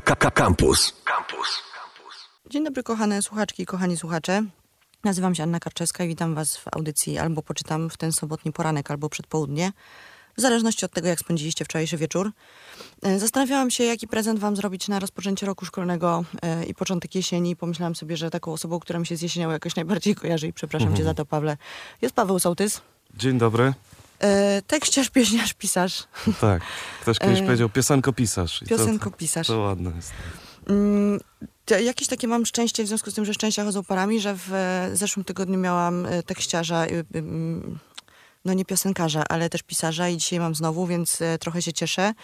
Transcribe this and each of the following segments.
Campus. Campus. Dzień dobry, kochane słuchaczki i kochani słuchacze. Nazywam się Anna Karczewska i witam Was w audycji albo poczytam w ten sobotni poranek, albo przedpołudnie, w zależności od tego, jak spędziliście wczorajszy wieczór. E, Zastanawiałam się, jaki prezent Wam zrobić na rozpoczęcie roku szkolnego e, i początek jesieni. Pomyślałam sobie, że taką osobą, która mi się z jesienią jakoś najbardziej kojarzy i przepraszam Cię za to, Pawle, jest Paweł Sołtys. Dzień dobry. E, tekściarz, pieśniarz, pisarz, Tak. Ktoś kiedyś E, powiedział piosenkopisarz. I to- piosenkopisarz. To, to ładne jest. Mm, Jakieś takie mam szczęście, w związku z tym, że szczęścia chodzą parami, że w e, zeszłym tygodniu miałam tekściarza, y, mm, no nie piosenkarza, ale też pisarza i dzisiaj mam znowu, więc trochę się cieszę,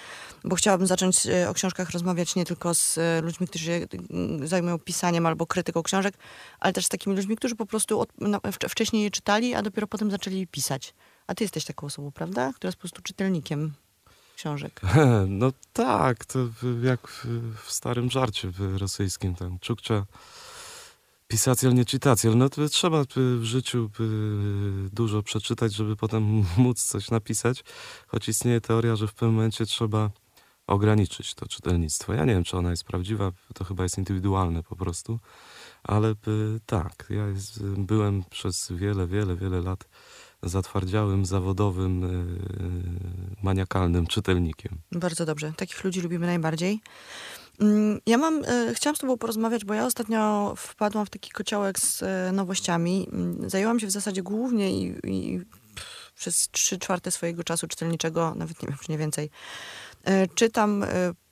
bo chciałabym zacząć o książkach rozmawiać nie tylko z ludźmi, którzy mm, zajmują pisaniem albo krytyką książek, ale też z takimi ludźmi, którzy po prostu od, no, wcz- wcześniej je czytali, a dopiero potem zaczęli pisać. A ty jesteś taką osobą, prawda? Która jest po prostu czytelnikiem książek. No tak, to jak w, w starym żarcie w rosyjskim tam. Czukcza pisacjel, nie czytacjel. No to trzeba w życiu dużo przeczytać, żeby potem móc coś napisać. Choć istnieje teoria, że w pewnym momencie trzeba ograniczyć to czytelnictwo. Ja nie wiem, czy ona jest prawdziwa, to chyba jest indywidualne po prostu. Ale tak, ja byłem przez wiele, wiele, wiele lat zatwardziałym, zawodowym, y, maniakalnym czytelnikiem. Bardzo dobrze. Takich ludzi lubimy najbardziej. Mm, Ja mam, e, chciałam z tobą porozmawiać, bo ja ostatnio wpadłam w taki kociołek z e, nowościami. Mm, Zajęłam się w zasadzie głównie i, i przez trzy czwarte swojego czasu czytelniczego, nawet nie wiem, czy nie więcej, czytam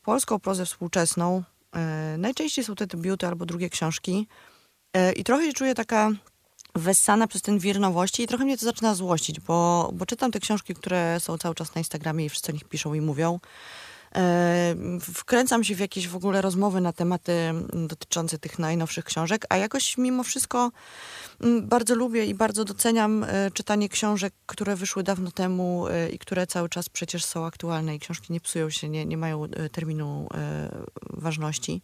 polską prozę współczesną. Najczęściej są to debiuty albo drugie książki. I trochę się czuję taka wessana przez ten wir nowości i trochę mnie to zaczyna złościć, bo, bo czytam te książki, które są cały czas na Instagramie i wszyscy o nich piszą i mówią. E, wkręcam się w jakieś w ogóle rozmowy na tematy dotyczące tych najnowszych książek, a jakoś mimo wszystko bardzo lubię i bardzo doceniam e, czytanie książek, które wyszły dawno temu e, i które cały czas przecież są aktualne i książki nie psują się, nie, nie mają e, terminu ważności.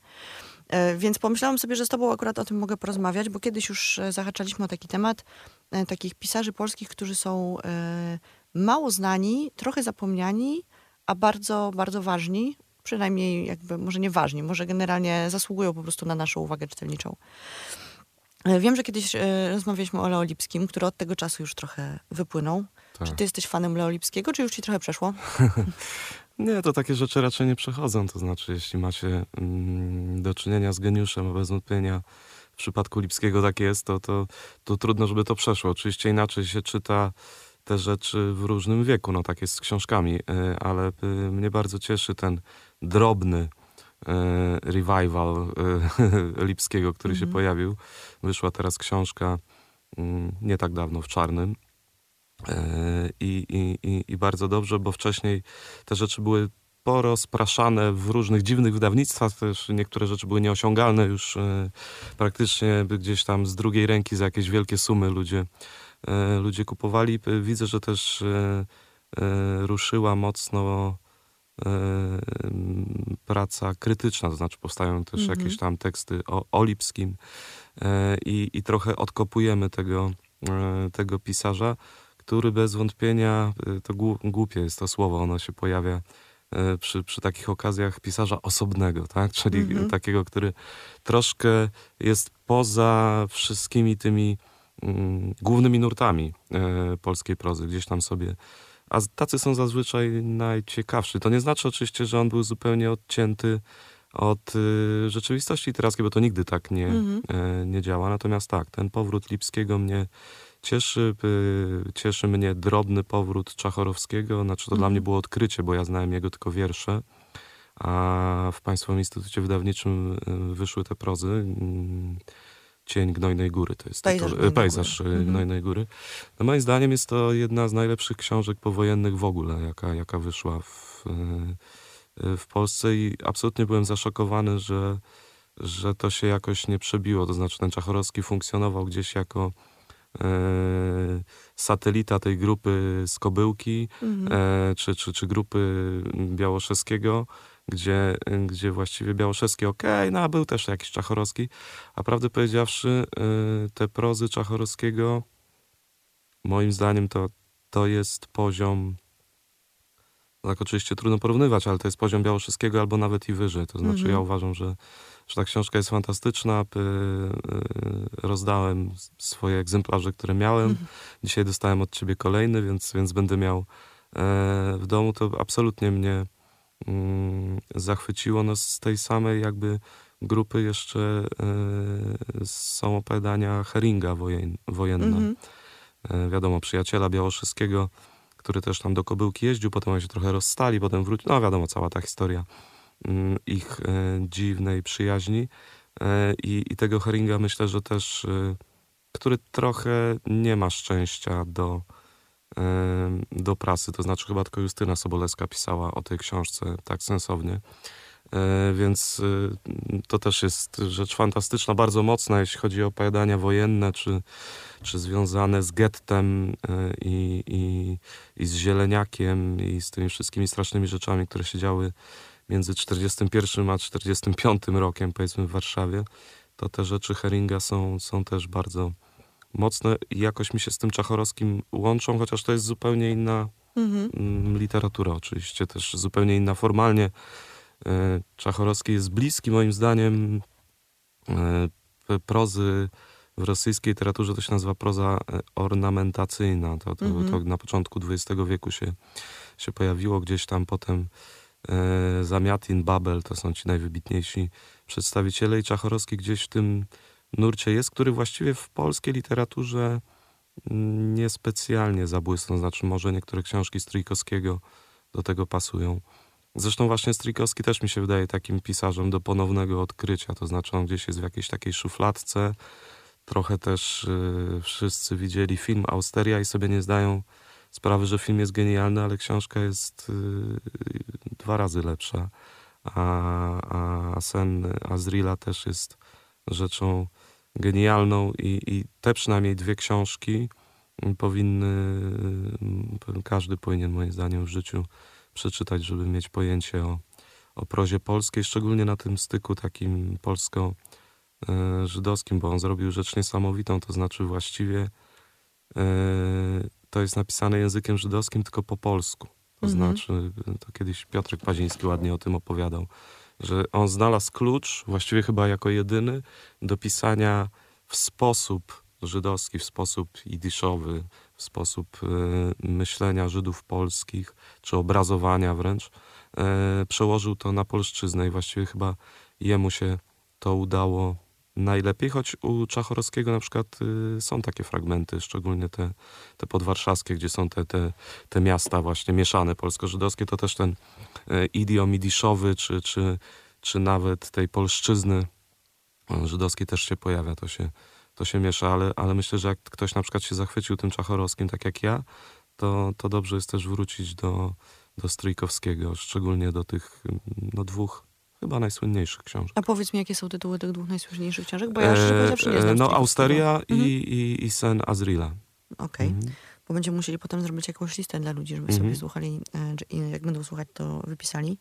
E, Więc pomyślałam sobie, że z tobą akurat o tym mogę porozmawiać, bo kiedyś już e, zahaczaliśmy o taki temat e, takich pisarzy polskich, którzy są mało znani, trochę zapomniani, a bardzo, bardzo ważni. Przynajmniej jakby, może nie ważni, może generalnie zasługują po prostu na naszą uwagę czytelniczą. Wiem, że kiedyś rozmawialiśmy o Leo Lipskim, który od tego czasu już trochę wypłynął. Tak. Czy ty jesteś fanem Leo Lipskiego, czy już ci trochę przeszło? Nie, to takie rzeczy raczej nie przechodzą. To znaczy, jeśli macie mm, do czynienia z geniuszem, a bez wątpienia w przypadku Lipskiego tak jest, to, to, to trudno, żeby to przeszło. Oczywiście inaczej się czyta te rzeczy w różnym wieku, no tak jest z książkami, y, ale y, mnie bardzo cieszy ten drobny y, revival Lipskiego, który się Mhm. pojawił. Wyszła teraz książka mm, nie tak dawno w czarnym. E, I, i, i, bardzo dobrze, bo wcześniej te rzeczy były porozpraszane w różnych dziwnych wydawnictwach, też niektóre rzeczy były nieosiągalne już e, praktycznie gdzieś tam z drugiej ręki za jakieś wielkie sumy ludzie, e, ludzie kupowali. Widzę, że też ruszyła mocno praca krytyczna, to znaczy powstają też Mhm. jakieś tam teksty o, o Lipskim e, i, i trochę odkopujemy tego, tego pisarza, który bez wątpienia, y, to głu- głupie jest to słowo, ono się pojawia y, przy, przy takich okazjach pisarza osobnego, tak? Czyli Mhm. takiego, który troszkę jest poza wszystkimi tymi mm, głównymi nurtami y, polskiej prozy, gdzieś tam sobie. A tacy są zazwyczaj najciekawsi. To nie znaczy oczywiście, że on był zupełnie odcięty od y, rzeczywistości literackiej, bo to nigdy tak nie, Mhm. e, nie działa. Natomiast tak, ten powrót Lipskiego mnie cieszy. y, Cieszy mnie drobny powrót Czachorowskiego. Znaczy to dla Mhm. mnie było odkrycie, bo ja znałem jego tylko wiersze. A w Państwowym Instytucie Wydawniczym y, wyszły te prozy. mm, Cień Gnojnej Góry to jest Pejzaż tytuł, Gnojnej pejzaż Góry. Mhm. Gnojnej Góry. No moim zdaniem jest to jedna z najlepszych książek powojennych w ogóle, jaka, jaka wyszła w, y, w Polsce i absolutnie byłem zaszokowany, że, że to się jakoś nie przebiło. To znaczy ten Czachorowski funkcjonował gdzieś jako satelita tej grupy z Kobyłki Mhm. e, czy, czy, czy grupy Białoszewskiego, gdzie, gdzie właściwie Białoszewski okej, no a był też jakiś Czachorowski, a prawdę powiedziawszy e, te prozy Czachorowskiego moim zdaniem to, to jest poziom Tak oczywiście trudno porównywać, ale to jest poziom Białoszyskiego albo nawet i wyżej. To znaczy Mhm. ja uważam, że, że ta książka jest fantastyczna. Y, rozdałem swoje egzemplarze, które miałem. Mhm. Dzisiaj dostałem od ciebie kolejny, więc, więc będę miał e, w domu. To absolutnie mnie mm, zachwyciło. No, z tej samej jakby grupy jeszcze e, są opowiadania Heringa wojen, wojenne. Mhm. E, wiadomo, przyjaciela Białoszyskiego, który też tam do Kobyłki jeździł, potem oni się trochę rozstali, potem wrócił. No wiadomo, cała ta historia ich e, dziwnej przyjaźni. E, i, I tego Heringa myślę, że też, e, który trochę nie ma szczęścia do, do prasy. To znaczy chyba tylko Justyna Sobolewska pisała o tej książce tak sensownie. Więc to też jest rzecz fantastyczna, bardzo mocna, jeśli chodzi o opowiadania wojenne, czy, czy związane z gettem i, i, i z zieleniakiem i z tymi wszystkimi strasznymi rzeczami, które się działy między 41 a 45 rokiem, powiedzmy w Warszawie, to te rzeczy Heringa są, są też bardzo mocne i jakoś mi się z tym Czachorowskim łączą, chociaż to jest zupełnie inna Mhm. mm, literatura oczywiście, też zupełnie inna formalnie. E, Czachorowski jest bliski moim zdaniem e, prozy w rosyjskiej literaturze to się nazywa proza e, ornamentacyjna. To, to, Mhm. to na początku XX wieku się, się pojawiło gdzieś tam potem Zamiatin, Babel to są ci najwybitniejsi przedstawiciele i Czachorowski gdzieś w tym nurcie jest, który właściwie w polskiej literaturze mm, niespecjalnie zabłysnął. Znaczy może niektóre książki Stryjkowskiego do tego pasują. Zresztą właśnie Strykowski też mi się wydaje takim pisarzem do ponownego odkrycia, to znaczy on gdzieś jest w jakiejś takiej szufladce. Trochę też y, wszyscy widzieli film Austeria i sobie nie zdają sprawy, że film jest genialny, ale książka jest y, dwa razy lepsza. A, a sen Azrila też jest rzeczą genialną i, i te przynajmniej dwie książki powinny, y, każdy powinien moim zdaniem w życiu przeczytać, żeby mieć pojęcie o, o prozie polskiej, szczególnie na tym styku takim polsko-żydowskim, bo on zrobił rzecz niesamowitą, to znaczy właściwie e, to jest napisane językiem żydowskim, tylko po polsku. To Mhm. znaczy, to kiedyś Piotrek Paziński ładnie o tym opowiadał, że on znalazł klucz, właściwie chyba jako jedyny, do pisania w sposób żydowski, w sposób jidyszowy, w sposób e, myślenia Żydów polskich, czy obrazowania wręcz, e, przełożył to na polszczyznę i właściwie chyba jemu się to udało najlepiej, choć u Czachorowskiego na przykład y, są takie fragmenty, szczególnie te, te podwarszawskie, gdzie są te, te, te miasta właśnie mieszane polsko-żydowskie, to też ten e, idiom idiszowy, czy, czy, czy nawet tej polszczyzny e, żydowskiej też się pojawia, to się, to się miesza, ale, ale myślę, że jak ktoś na przykład się zachwycił tym Czachorowskim, tak jak ja, to, to dobrze jest też wrócić do, do Stryjkowskiego, szczególnie do tych no, dwóch chyba najsłynniejszych książek. A powiedz mi, jakie są tytuły tych dwóch najsłynniejszych książek, bo ja szczerze powiedziawszy nie znam No. Austeria i, Mhm. i, i Sen Azrila. Okej, Mhm. bo będziemy musieli potem zrobić jakąś listę dla ludzi, żeby Mhm. sobie słuchali, e, jak będą słuchać, to wypisali.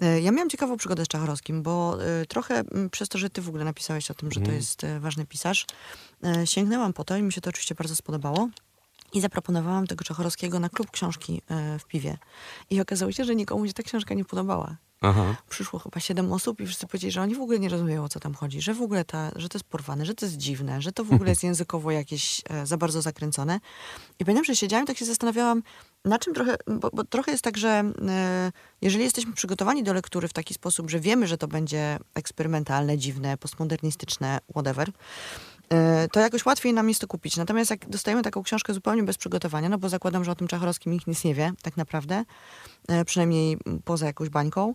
E, Ja miałam ciekawą przygodę z Czachorowskim, bo e, trochę przez to, że ty w ogóle napisałeś o tym, że to Mhm. jest ważny pisarz, sięgnęłam po to i mi się to oczywiście bardzo spodobało. I zaproponowałam tego Czachorowskiego na klub książki w piwie. I okazało się, że nikomu się ta książka nie podobała. Aha. Przyszło chyba siedem osób i wszyscy powiedzieli, że oni w ogóle nie rozumieją, o co tam chodzi, że w ogóle ta, że to jest porwane, że to jest dziwne, że to w ogóle jest językowo jakieś e, za bardzo zakręcone. I pamiętam, że siedziałam i tak się zastanawiałam, na czym trochę, bo, bo trochę jest tak, że e, jeżeli jesteśmy przygotowani do lektury w taki sposób, że wiemy, że to będzie eksperymentalne, dziwne, postmodernistyczne, whatever, to jakoś łatwiej nam jest to kupić. Natomiast jak dostajemy taką książkę zupełnie bez przygotowania, no bo zakładam, że o tym Czachorowskim nikt nic nie wie, tak naprawdę, e, przynajmniej poza jakąś bańką,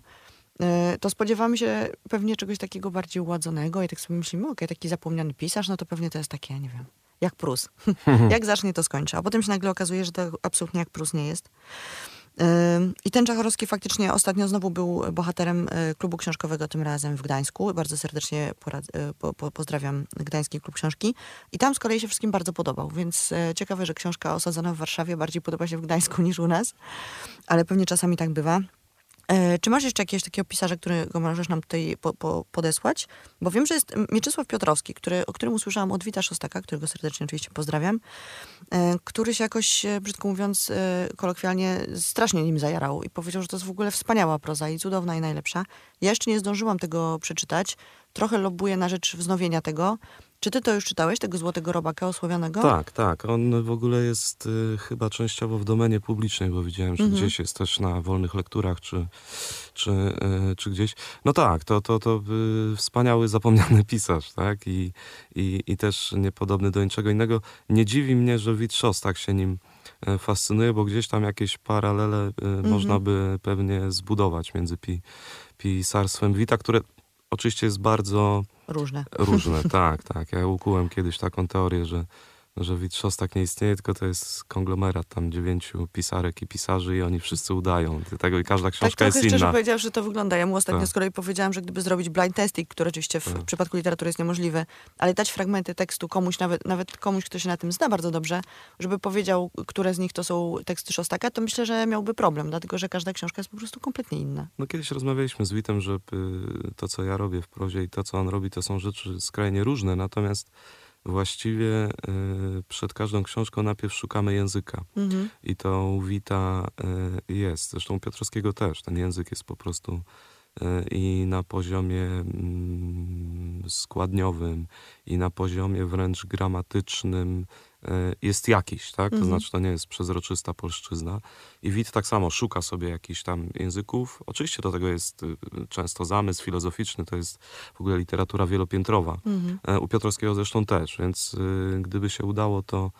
e, to spodziewamy się pewnie czegoś takiego bardziej uładzonego i tak sobie myślimy, okej, taki zapomniany pisarz, no to pewnie to jest takie, nie wiem, jak Prus. jak zacznie, to skończy. A potem się nagle okazuje, że to absolutnie jak Prus nie jest. I ten Czachorowski faktycznie ostatnio znowu był bohaterem y, klubu książkowego, tym razem w Gdańsku. Bardzo serdecznie y, po, po, pozdrawiam Gdański Klub Książki. I tam z kolei się wszystkim bardzo podobał, więc y, ciekawe, że książka osadzona w Warszawie bardziej podoba się w Gdańsku niż u nas, ale pewnie czasami tak bywa. E, czy masz jeszcze jakiegoś takiego pisarza, którego możesz nam tutaj po, po, podesłać? Bo wiem, że jest Mieczysław Piotrowski, który, o którym usłyszałam od Wita Szostaka, którego serdecznie oczywiście pozdrawiam, e, który się jakoś, e, brzydko mówiąc, kolokwialnie strasznie nim zajarał i powiedział, że to jest w ogóle wspaniała proza i cudowna i najlepsza. Ja jeszcze nie zdążyłam tego przeczytać. Trochę lobuję na rzecz wznowienia tego. Czy ty to już czytałeś, tego Złotego Robaka osławionego? Tak, tak. On w ogóle jest y, chyba częściowo w domenie publicznej, bo widziałem, że Mhm. gdzieś jest też na wolnych lekturach, czy, czy, y, czy gdzieś. No tak, to, to, to y, wspaniały, zapomniany pisarz, tak? I, i, I też niepodobny do niczego innego. Nie dziwi mnie, że Wit Szostak się nim e, fascynuje, bo gdzieś tam jakieś paralele y, można by pewnie zbudować między pi, pisarstwem Wita, które oczywiście jest bardzo Różne. Różne, tak, tak. Ja ukułem kiedyś taką teorię, że, że Wit Szostak nie istnieje, tylko to jest konglomerat tam dziewięciu pisarek i pisarzy i oni wszyscy udają. Tego i każda Tak książka trochę jest szczerze inna. powiedziawszy, to wygląda. Ja mu ostatnio Tak. z kolei powiedziałam, że gdyby zrobić blind testing, który oczywiście w Tak. przypadku literatury jest niemożliwe, ale dać fragmenty tekstu komuś, nawet, nawet komuś, kto się na tym zna bardzo dobrze, żeby powiedział, które z nich to są teksty Szostaka, to myślę, że miałby problem, dlatego że każda książka jest po prostu kompletnie inna. No kiedyś rozmawialiśmy z Witem, że y, to, co ja robię w prozie i to, co on robi, to są rzeczy skrajnie różne, natomiast właściwie y, przed każdą książką najpierw szukamy języka. Mhm. I to u Wita y, jest. Zresztą u Piotrowskiego też. Ten język jest po prostu y, i na poziomie mm, składniowym, i na poziomie wręcz gramatycznym jest jakiś, tak? To Mhm. znaczy to nie jest przezroczysta polszczyzna. I Wit tak samo szuka sobie jakichś tam języków. Oczywiście do tego jest y, często zamysł filozoficzny, to jest w ogóle literatura wielopiętrowa. Mhm. E, U Piotrowskiego zresztą też, więc y, gdyby się udało to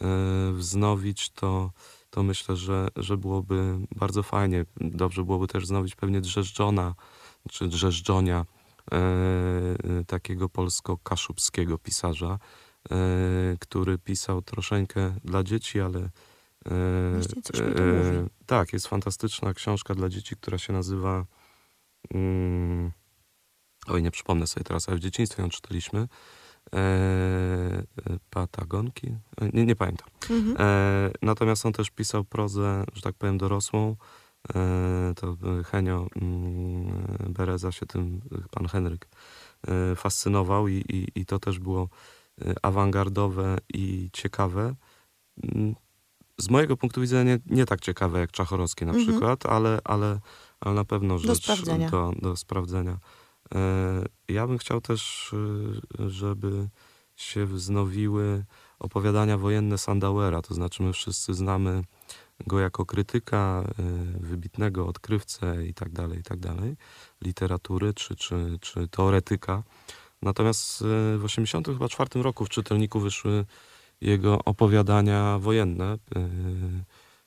y, wznowić, to, to myślę, że, że byłoby bardzo fajnie. Dobrze byłoby też wznowić pewnie Drzeżdżona, czy Drzeżdżonia, e, y, takiego polsko-kaszubskiego pisarza, e, który pisał troszeczkę dla dzieci, ale e, Właśnie coś mi to mówi. tak, jest fantastyczna książka dla dzieci, która się nazywa mm, Oj, nie przypomnę sobie teraz, ale w dzieciństwie ją czytaliśmy. E, e, Patagonki? E, Nie, nie pamiętam. Mhm. E, natomiast on też pisał prozę, że tak powiem, dorosłą. E, to e, Henio mm, Bereza się tym, e, pan Henryk, e, fascynował i, i, i to też było e, awangardowe i ciekawe. Mm, Z mojego punktu widzenia nie, nie tak ciekawe jak Czachorowski na Mhm. przykład, ale, ale, ale na pewno rzecz sprawdzenia. Do, do sprawdzenia. E, Ja bym chciał też, e, żeby się wznowiły opowiadania wojenne Sandauera, to znaczy my wszyscy znamy go jako krytyka, e, wybitnego odkrywcę i tak dalej, i tak dalej, literatury czy, czy, czy teoretyka. Natomiast e, w 1984 roku w czytelniku wyszły jego opowiadania wojenne, e,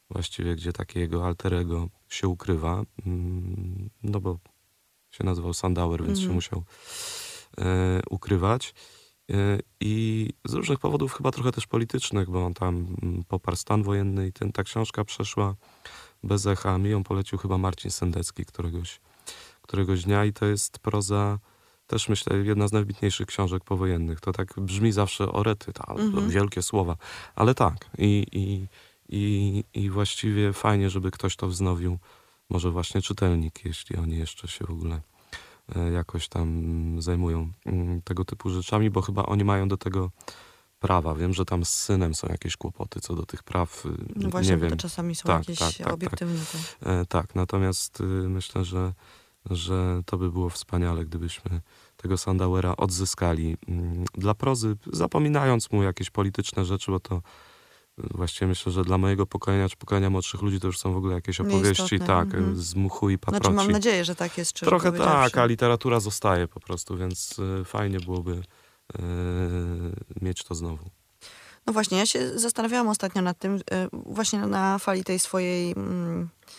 właściwie gdzie takie jego alterego się ukrywa, mm, no bo się nazywał Sandauer, więc się Mhm. musiał e, ukrywać. E, I z różnych powodów, chyba trochę też politycznych, bo on tam mm, poparł stan wojenny i ten, ta książka przeszła bez echa. Mi ją polecił chyba Marcin Sendecki któregoś, któregoś dnia i to jest proza też myślę jedna z najwybitniejszych książek powojennych. To tak brzmi zawsze orety, ta, Mhm. wielkie słowa, ale tak. I, i, i, I właściwie fajnie, żeby ktoś to wznowił. Może właśnie czytelnik, jeśli oni jeszcze się w ogóle e, jakoś tam zajmują mm, tego typu rzeczami, bo chyba oni mają do tego prawa. Wiem, że tam z synem są jakieś kłopoty co do tych praw. y, No właśnie, nie bo wiem. to czasami są Tak, jakieś tak, tak, tak. obiektywne. te- E, tak, natomiast y, myślę, że, że to by było wspaniale, gdybyśmy tego Sandauera odzyskali mm, dla prozy, zapominając mu jakieś polityczne rzeczy, bo to y, właściwie myślę, że dla mojego pokolenia czy pokolenia młodszych ludzi to już są w ogóle jakieś opowieści, Nieistotne, tak, mhm. z muchu i paproci. Znaczy mam nadzieję, że tak jest, szczerze Trochę tak, a literatura zostaje po prostu, więc y, fajnie byłoby y, mieć to znowu. No właśnie, ja się zastanawiałam ostatnio nad tym, e, właśnie na fali tej swojej, mm, e,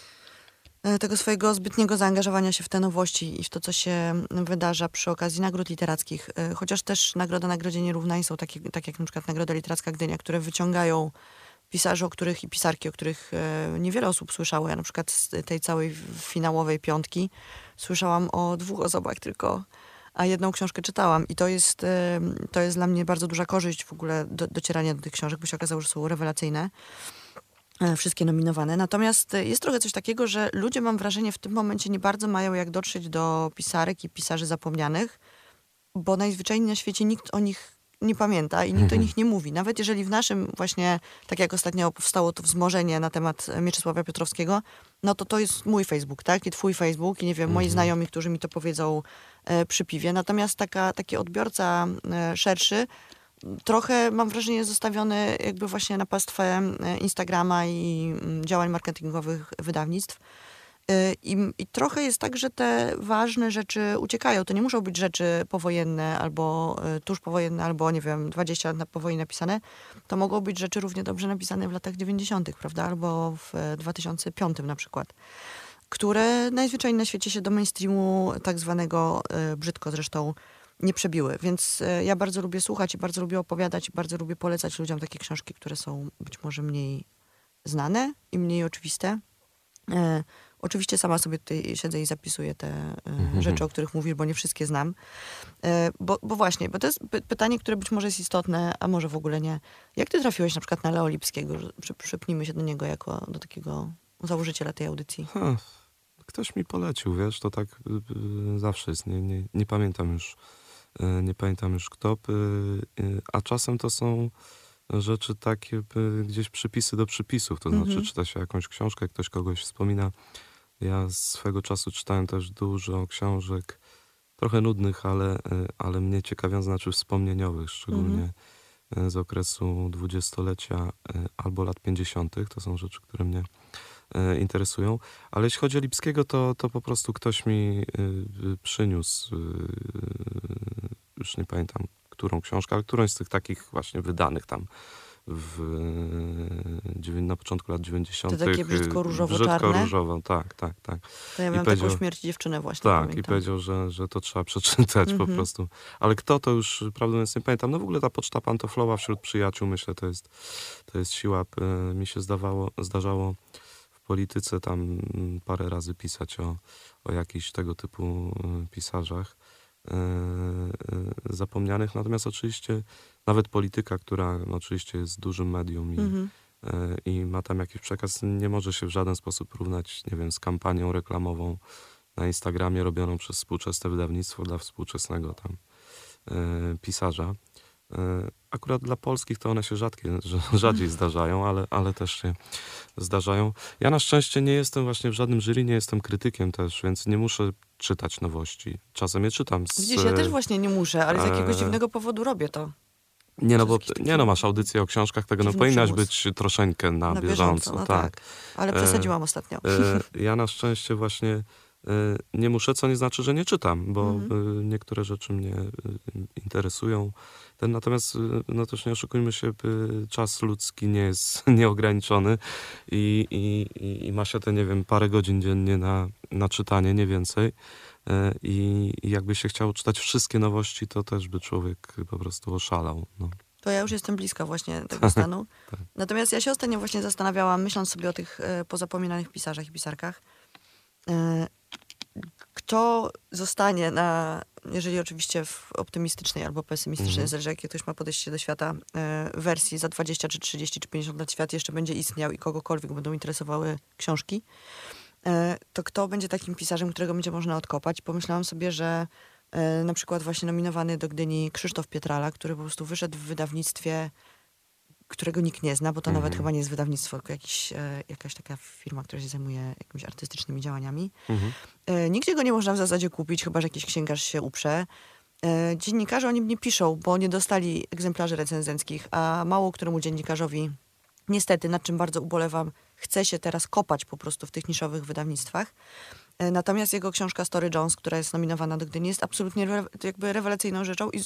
tego swojego zbytniego zaangażowania się w te nowości i w to, co się wydarza przy okazji nagród literackich. E, Chociaż też Nagroda Nagrodzie Nierównań są takie, tak jak na przykład Nagroda Literacka Gdynia, które wyciągają pisarzy, o których i pisarki, o których e, niewiele osób słyszało. Ja na przykład z tej całej finałowej piątki słyszałam o dwóch osobach tylko, a jedną książkę czytałam. I to jest, e, to jest dla mnie bardzo duża korzyść w ogóle do, docierania do tych książek, bo się okazało, że są rewelacyjne. E, wszystkie nominowane. Natomiast jest trochę coś takiego, że ludzie, mam wrażenie, w tym momencie nie bardzo mają jak dotrzeć do pisarek i pisarzy zapomnianych, bo najzwyczajniej na świecie nikt o nich nie pamięta i nikt o nich nie mówi. Nawet jeżeli w naszym właśnie, tak jak ostatnio powstało to wzmożenie na temat Mieczysława Piotrowskiego, no to to jest mój Facebook, tak? I twój Facebook i nie wiem, moi znajomi, którzy mi to powiedzą e, przy piwie. Natomiast taka, taki odbiorca e, szerszy trochę mam wrażenie zostawiony jakby właśnie na pastwę e, Instagrama i mm, działań marketingowych wydawnictw. Y, I, I trochę jest tak, że te ważne rzeczy uciekają. To nie muszą być rzeczy powojenne albo y, tuż powojenne, albo nie wiem, 20 lat na- po wojnie napisane. To mogą być rzeczy równie dobrze napisane w latach 90., prawda? Albo w e, 2005 na przykład. Które najzwyczajniej na świecie się do mainstreamu tak zwanego, e, brzydko zresztą, nie przebiły. Więc e, ja bardzo lubię słuchać i bardzo lubię opowiadać i bardzo lubię polecać ludziom takie książki, które są być może mniej znane i mniej oczywiste. E, oczywiście sama sobie tutaj siedzę i zapisuję te e, rzeczy, o których mówisz, bo nie wszystkie znam. E, bo, bo właśnie, bo to jest py- pytanie, które być może jest istotne, a może w ogóle nie. Jak ty trafiłeś na przykład na Leo Lipskiego? Przy, przypnijmy się do niego jako do takiego założyciela tej audycji. Ha, ktoś mi polecił, wiesz, to tak y, y, zawsze jest. Nie, nie, nie pamiętam już, nie pamiętam już kto, y, a czasem to są rzeczy takie, gdzieś przypisy do przypisów, to znaczy Mhm. czyta się jakąś książkę, ktoś kogoś wspomina. Ja swego czasu czytałem też dużo książek, trochę nudnych, ale, y, ale mnie ciekawiąc, znaczy wspomnieniowych, szczególnie y, z okresu dwudziestolecia albo lat 50. To są rzeczy, które mnie e, interesują. Ale jeśli chodzi o Lipskiego, to, to po prostu ktoś mi y, przyniósł, y, już nie pamiętam, którą książkę, ale którąś z tych takich właśnie wydanych tam w, na początku lat 90. Te takie y, brzydko-różowo-czarne? Brzydko-różowo, tak, tak, tak. To ja powiedział- taką śmierć dziewczynę właśnie. Tak, i pamiętam. powiedział, że, że to trzeba przeczytać po Mhm. prostu. Ale kto to już, prawdę mówiąc, nie pamiętam. No w ogóle ta poczta pantoflowa wśród przyjaciół, myślę, to jest, to jest siła. E, Mi się zdawało, zdarzało polityce tam mm, parę razy pisać o, o jakichś tego typu e, pisarzach e, e, zapomnianych. Natomiast oczywiście nawet polityka, która no, oczywiście jest dużym medium i, Mhm. e, i ma tam jakiś przekaz, nie może się w żaden sposób porównać, nie wiem, z kampanią reklamową na Instagramie robioną przez współczesne wydawnictwo dla współczesnego tam pisarza. E, akurat dla polskich to one się rzadkie, rz- rzadziej zdarzają, ale, ale też się zdarzają. Ja na szczęście nie jestem właśnie w żadnym jury, nie jestem krytykiem też, więc nie muszę czytać nowości. Czasem je czytam z... Widzisz, ja też właśnie nie muszę, ale z jakiegoś e, dziwnego powodu robię to. Nie no, bo nie no, masz audycję o książkach, tego no powinnaś być troszeczkę na, Na bieżąco. bieżąco, no tak. Ale E, przesadziłam ostatnio. E, ja na szczęście właśnie e, nie muszę, co nie znaczy, że nie czytam, bo Mhm. e, niektóre rzeczy mnie e, interesują. Ten, natomiast, no też nie oszukujmy się, czas ludzki nie jest nieograniczony i, i, i- ma się te, nie wiem, parę godzin dziennie na, na czytanie, nie więcej. I, I jakby się chciał czytać wszystkie nowości, to też by człowiek po prostu oszalał. No. To ja już jestem bliska właśnie tego stanu. Tak. Natomiast ja się ostatnio właśnie zastanawiałam, myśląc sobie o tych pozapominanych pisarzach i pisarkach, kto zostanie na, jeżeli oczywiście w optymistycznej albo pesymistycznej, Mhm. zależy jakie ktoś ma podejście do świata, e, wersji za 20 czy 30 czy 50 lat świat jeszcze będzie istniał i kogokolwiek będą interesowały książki, e, to kto będzie takim pisarzem, którego będzie można odkopać? Pomyślałam sobie, że e, na przykład właśnie nominowany do Gdyni Krzysztof Pietrala, który po prostu wyszedł w wydawnictwie, którego nikt nie zna, bo to nawet Mhm. chyba nie jest wydawnictwo, tylko jakiś, e, jakaś taka firma, która się zajmuje jakimiś artystycznymi działaniami. Mhm. E, Nigdzie go nie można w zasadzie kupić, chyba że jakiś księgarz się uprze. E, Dziennikarze o nim nie piszą, bo nie dostali egzemplarzy recenzenckich, a mało któremu dziennikarzowi, niestety, nad czym bardzo ubolewam, chce się teraz kopać po prostu w tych niszowych wydawnictwach. Natomiast jego książka Story Jones, która jest nominowana do Gdyni, jest absolutnie jakby rewelacyjną rzeczą i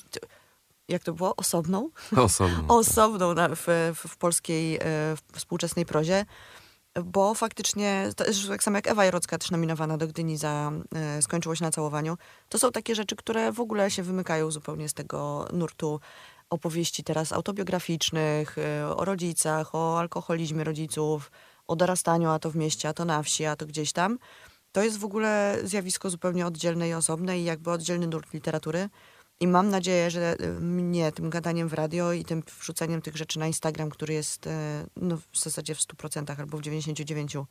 jak to było? Osobną? Osobno. osobną na, w, w, w polskiej e, współczesnej prozie, bo faktycznie, to jest tak samo jak Ewa Jarocka, też nominowana do Gdyni za e, Skończyło się na całowaniu, to są takie rzeczy, które w ogóle się wymykają zupełnie z tego nurtu opowieści teraz autobiograficznych, e, o rodzicach, o alkoholizmie rodziców, o dorastaniu, a to w mieście, a to na wsi, a to gdzieś tam. To jest w ogóle zjawisko zupełnie oddzielne i osobne i jakby oddzielny nurt literatury. I mam nadzieję, że y, mnie tym gadaniem w radio i tym wrzuceniem tych rzeczy na Instagram, który jest y, no, w zasadzie w 100% albo w 99%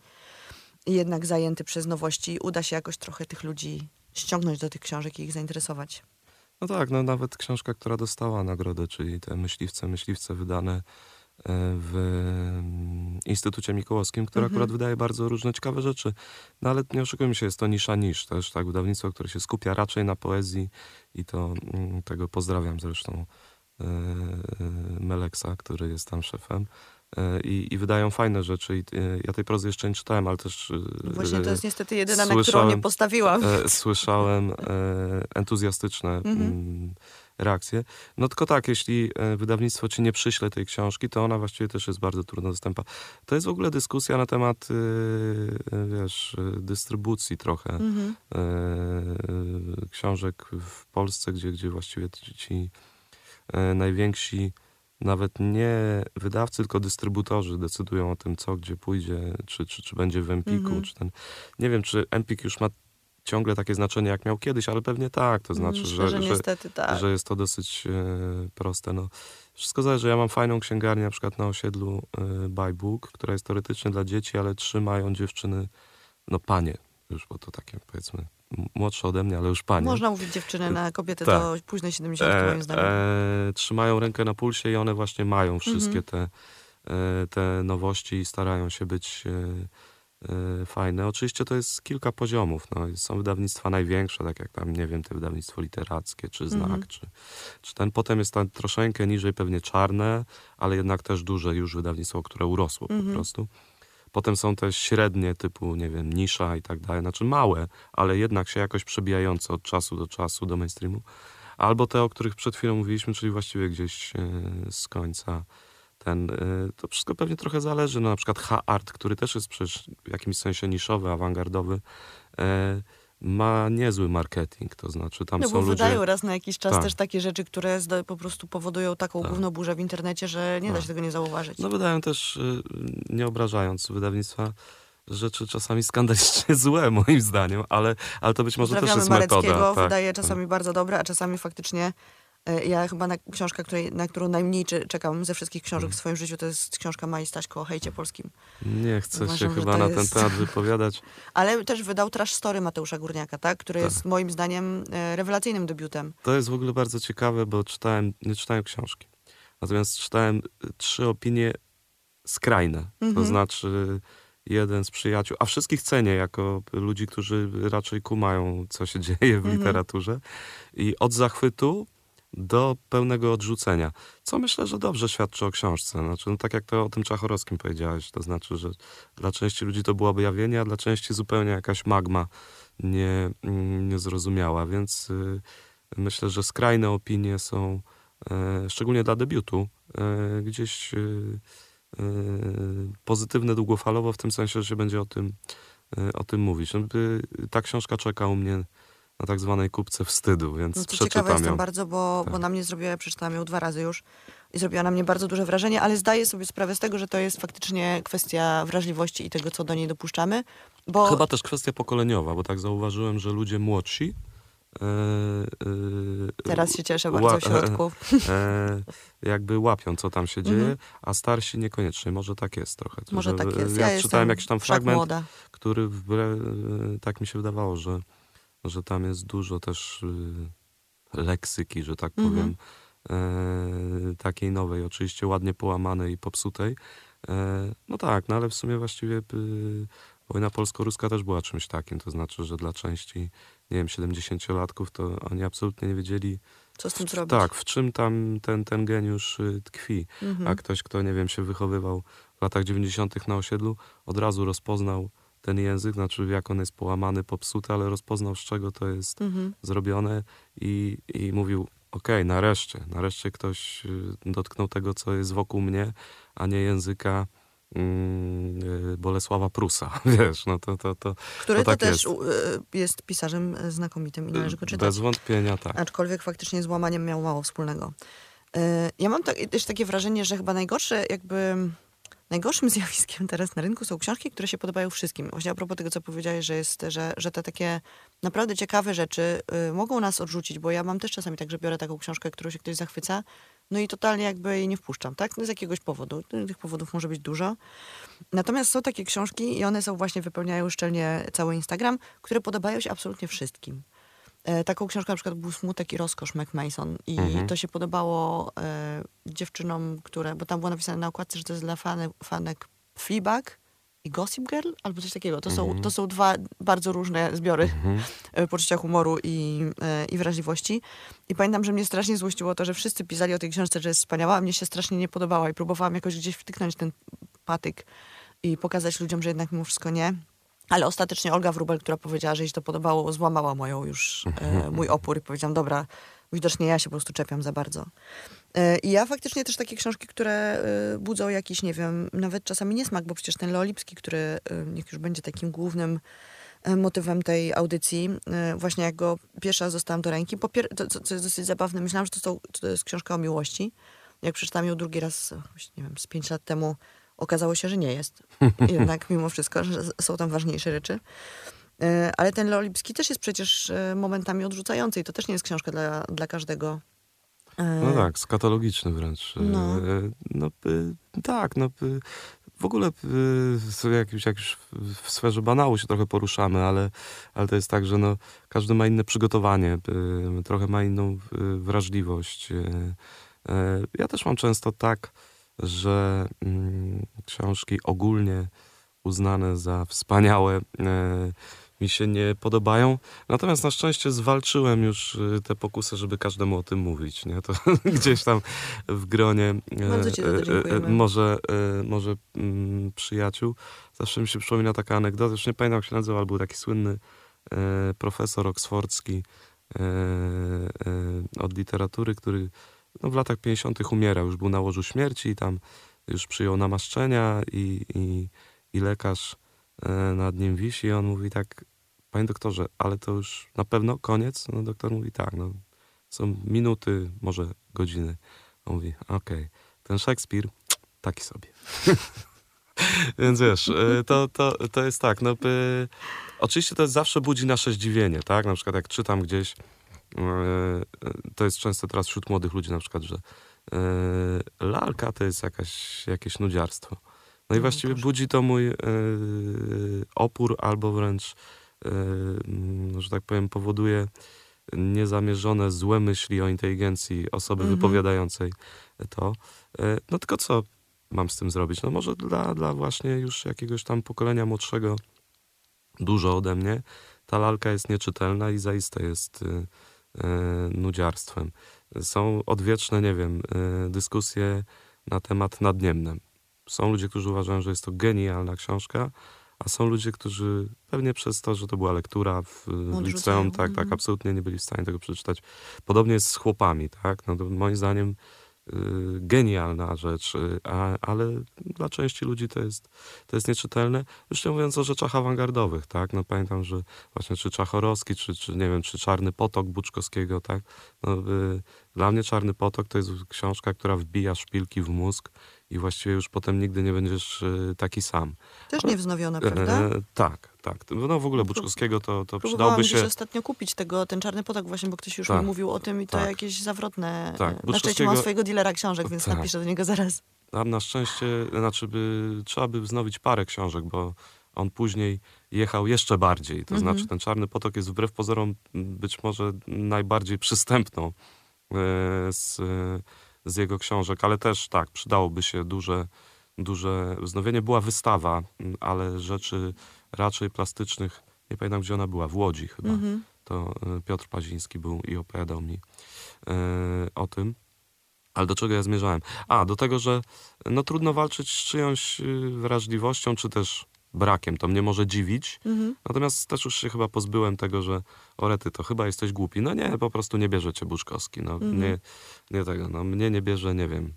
jednak zajęty przez nowości, uda się jakoś trochę tych ludzi ściągnąć do tych książek i ich zainteresować. No tak, no nawet książka, która dostała nagrodę, czyli te Myśliwce, Myśliwce wydane e, w mm, Instytucie Mikołowskim, który Mhm. akurat wydaje bardzo różne ciekawe rzeczy. No ale nie oszukujmy się, jest to nisza nisz też, tak, wydawnictwo, które się skupia raczej na poezji i to mm, tego pozdrawiam zresztą e, Meleksa, który jest tam szefem. E, I, I wydają fajne rzeczy. I, e, ja tej prozy jeszcze nie czytałem, ale też. e, Właśnie to jest niestety jedyna, na którą nie postawiłam. e, słyszałem e, entuzjastyczne Mhm. mm, reakcje. No tylko tak, jeśli e, wydawnictwo ci nie przyśle tej książki, to ona właściwie też jest bardzo trudno dostępna. To jest w ogóle dyskusja na temat, y, y, wiesz, y, dystrybucji trochę Mhm. e, książek w Polsce, gdzie, gdzie właściwie ci, e, najwięksi nawet nie wydawcy, tylko dystrybutorzy decydują o tym, co gdzie pójdzie, czy, czy, czy będzie w Empiku, Mhm. czy ten... Nie wiem, czy Empik już ma ciągle takie znaczenie, jak miał kiedyś, ale pewnie tak, to znaczy, Myślę, że, że że, tak. że jest to dosyć e, proste. No, wszystko zależy. Ja mam fajną księgarnię na przykład na osiedlu e, Buybook, która jest teoretycznie dla dzieci, ale trzymają dziewczyny, no panie, już bo to takie powiedzmy młodsze ode mnie, ale już panie. Można mówić dziewczyny na kobiety Tak. to późne 70 moim zdaniem. e, trzymają rękę na pulsie i one właśnie mają wszystkie Mhm. te, e, te nowości i starają się być e, e, fajne. Oczywiście to jest kilka poziomów. No. Są wydawnictwa największe, tak jak tam, nie wiem, te wydawnictwo literackie, czy Znak, Mhm. czy, czy ten. Potem jest tam troszeczkę niżej pewnie czarne, ale jednak też duże już wydawnictwo, które urosło po Mhm. prostu. Potem są te średnie typu, nie wiem, nisza i tak dalej, znaczy małe, ale jednak się jakoś przebijające od czasu do czasu do mainstreamu. Albo te, o których przed chwilą mówiliśmy, czyli właściwie gdzieś e, z końca ten, e, to wszystko pewnie trochę zależy. No, na przykład H-Art, który też jest przecież w jakimś sensie niszowy, awangardowy, e, ma niezły marketing, to znaczy tam No są bo ludzie... wydają raz na jakiś czas Tak. też takie rzeczy, które po prostu powodują taką Tak. główną burzę w internecie, że nie da Tak. się tego nie zauważyć. No wydają też, y, nie obrażając wydawnictwa, rzeczy czasami skandalicznie złe moim zdaniem, ale, ale to być może też jest metoda. tak, wydaje tak. czasami bardzo dobre, a czasami faktycznie ja chyba na książkę, której, na którą najmniej cze- czekam ze wszystkich książek Mhm. w swoim życiu, to jest książka Mai Staśko o hejcie polskim. Nie chcę Uważam, się chyba to na jest- ten temat wypowiadać. Ale też wydał Trash Story Mateusza Górniaka, tak? który Tak. jest moim zdaniem e, rewelacyjnym debiutem. To jest w ogóle bardzo ciekawe, bo czytałem, nie czytałem książki. Natomiast czytałem y, trzy opinie skrajne. To Mhm. znaczy jeden z przyjaciół, a wszystkich cenię jako ludzi, którzy raczej kumają, co się dzieje w Mhm. literaturze. I od zachwytu do pełnego odrzucenia. Co myślę, że dobrze świadczy o książce. Znaczy, no, tak jak to o tym Czachorowskim powiedziałeś, to znaczy, że dla części ludzi to było objawienie, a dla części zupełnie jakaś magma nie, mm, niezrozumiała. Więc y, myślę, że skrajne opinie są, e, szczególnie dla debiutu, e, gdzieś y, y, pozytywne długofalowo, w tym sensie, że się będzie o tym, y, o tym mówić. Y, ta książka czeka u mnie na tak zwanej kupce wstydu, więc No to ciekawa przeczytam jestem ją. bardzo, bo, Tak. bo na mnie zrobiła, przeczytałam ją dwa razy już i zrobiła na mnie bardzo duże wrażenie, ale zdaję sobie sprawę z tego, że to jest faktycznie kwestia wrażliwości i tego, co do niej dopuszczamy, bo Chyba też kwestia pokoleniowa, bo tak zauważyłem, że ludzie młodsi e, e, teraz się cieszę bardzo w środku. e, jakby łapią, co tam się dzieje, Mhm. a starsi niekoniecznie. Może tak jest trochę. Może że, tak jest. Ja, Ja czytałem jestem jakiś tam fragment, młoda. który wbre, tak mi się wydawało, że, że tam jest dużo też y, leksyki, że tak Mhm. powiem, e, takiej nowej, oczywiście ładnie połamanej i popsutej. E, no tak, no ale w sumie właściwie y, wojna polsko-ruska też była czymś takim, to znaczy, że dla części, nie wiem, 70-latków to oni absolutnie nie wiedzieli, Co z tym zrobić? tak, w czym tam ten, ten geniusz y, tkwi. Mhm. A ktoś, kto, nie wiem, się wychowywał w latach 90. na osiedlu, od razu rozpoznał ten język, znaczy jak on jest połamany, popsuty, ale rozpoznał, z czego to jest Mhm. zrobione i, i mówił, okej, nareszcie, nareszcie ktoś y, dotknął tego, co jest wokół mnie, a nie języka mm, y, Bolesława Prusa, wiesz, no to, to, to Który to to, tak też jest. y, jest pisarzem znakomitym i należy go czytać. bez wątpienia tak. Aczkolwiek faktycznie z łamaniem miał mało wspólnego. Ja mam tak, też takie wrażenie, że chyba najgorsze jakby... najgorszym zjawiskiem teraz na rynku są książki, które się podobają wszystkim. Właśnie a propos tego, co powiedziałeś, że, jest, że, że te takie naprawdę ciekawe rzeczy y, mogą nas odrzucić, bo ja mam też czasami tak, że biorę taką książkę, którą się ktoś zachwyca, no i totalnie jakby jej nie wpuszczam, tak? No z jakiegoś powodu. Tych powodów może być dużo. Natomiast są takie książki i one są właśnie, wypełniają szczelnie cały Instagram, które podobają się absolutnie wszystkim. E, taką książką na przykład był Smutek i Rozkosz McMason i Mhm. to się podobało e, dziewczynom, które, bo tam było napisane na okładce, że to jest dla fanek, fanek Fleabag i Gossip Girl, albo coś takiego. To, są, to są dwa bardzo różne zbiory e, poczucia humoru i, e, i wrażliwości. I pamiętam, że mnie strasznie złościło to, że wszyscy pisali o tej książce, że jest wspaniała, a mnie się strasznie nie podobała i próbowałam jakoś gdzieś wtyknąć ten patyk i pokazać ludziom, że jednak mimo wszystko nie. Ale ostatecznie Olga Wrubel, która powiedziała, że jej się to podobało, złamała moją już e, mój opór i powiedziałam, dobra, widocznie ja się po prostu czepiam za bardzo. E, I ja faktycznie też takie książki, które e, budzą jakiś, nie wiem, nawet czasami niesmak, bo przecież ten Leolipski, który e, niech już będzie takim głównym e, motywem tej audycji, e, właśnie jak go pierwsza zostałam do ręki, po pier- to, co, jest dosyć zabawne, myślałam, że to, są, to jest książka o miłości. Jak przeczytałam ją drugi raz, nie wiem, z pięć lat temu, okazało się, że nie jest. Jednak mimo wszystko, że są tam ważniejsze rzeczy. E, Ale ten Leolipski też jest przecież e, momentami odrzucający i to też nie jest książka dla, dla każdego. E, No tak, skatologiczny wręcz. No. No, tak, no w ogóle jak, już, jak już w- sferze banału się trochę poruszamy, ale, ale to jest tak, że no, każdy ma inne przygotowanie, trochę ma inną wrażliwość. Ja też mam często tak, że mm, książki ogólnie uznane za wspaniałe y, mi się nie podobają. Natomiast na szczęście zwalczyłem już y, te pokusy, żeby każdemu o tym mówić. Nie? To gdzieś tam w gronie e, e, e, może, e, może mm, przyjaciół. Zawsze mi się przypomina taka anegdota, już nie pamiętam jak się nazywał, ale był taki słynny e, profesor oksfordzki e, e, od literatury, który no, w latach 50. umierał, już był na łożu śmierci i tam już przyjął namaszczenia i, i, i lekarz e, nad nim wisi i on mówi tak, panie doktorze, ale to już na pewno koniec? No doktor mówi tak, no są minuty, może godziny. On mówi, okej, ten Szekspir taki sobie. Więc wiesz, e, to, to, to jest tak, no y, oczywiście to zawsze budzi nasze zdziwienie, tak? Na przykład jak czytam gdzieś, e, e, to jest często teraz wśród młodych ludzi na przykład, że e, lalka to jest jakaś, jakieś nudziarstwo. No i No, właściwie budzi to mój e, opór albo wręcz, e, że tak powiem, powoduje niezamierzone złe myśli o inteligencji osoby Mhm. wypowiadającej to. E, No tylko co mam z tym zrobić? No może dla, dla właśnie już jakiegoś tam pokolenia młodszego dużo ode mnie, ta lalka jest nieczytelna i zaiste jest nudziarstwem. Są odwieczne, nie wiem, y, dyskusje na temat nadniemnem. Są ludzie, którzy uważają, że jest to genialna książka, a są ludzie, którzy pewnie przez to, że to była lektura w, Odrzucają. liceum, tak, tak, Mhm. absolutnie nie byli w stanie tego przeczytać. Podobnie jest z chłopami, tak? No moim zdaniem genialna rzecz, y, ale dla części ludzi to jest, to jest nieczytelne. Już nie mówiąc o rzeczach awangardowych, tak? No pamiętam, że właśnie czy Czachorowski, czy, czy nie wiem, czy Czarny Potok Buczkowskiego, tak? No, y, dla mnie Czarny Potok to jest książka, która wbija szpilki w mózg i właściwie już potem nigdy nie będziesz y, taki sam. Też Ale- niewznowiona, prawda? E, tak, tak. No w ogóle Buczkowskiego to, to gdzieś się... ostatnio kupić tego, ten czarny potok właśnie, bo ktoś już Tak. mi mówił o tym i to Tak. jakieś zawrotne. Tak, Na szczęście mam swojego dealera książek, więc Tak. napiszę do niego zaraz. Tam na szczęście, znaczy by, trzeba by wznowić parę książek, bo on później jechał jeszcze bardziej. To Mhm. znaczy ten Czarny Potok jest wbrew pozorom być może najbardziej przystępną e, z, jego książek, ale też tak, przydałoby się duże, duże wznowienie. Była wystawa, m, ale rzeczy raczej plastycznych, nie pamiętam gdzie ona była, w Łodzi chyba. Mhm. To e, Piotr Paziński był i opowiadał mi e, o tym. Ale do czego ja zmierzałem? A, do tego, że no trudno walczyć z czyjąś y, wrażliwością, czy też brakiem. To mnie może dziwić. Mhm. Natomiast też już się chyba pozbyłem tego, że orety, to chyba jesteś głupi. No nie, po prostu nie bierze cię Buczkowski. No, Mhm. nie, nie tego, no mnie nie bierze, nie wiem.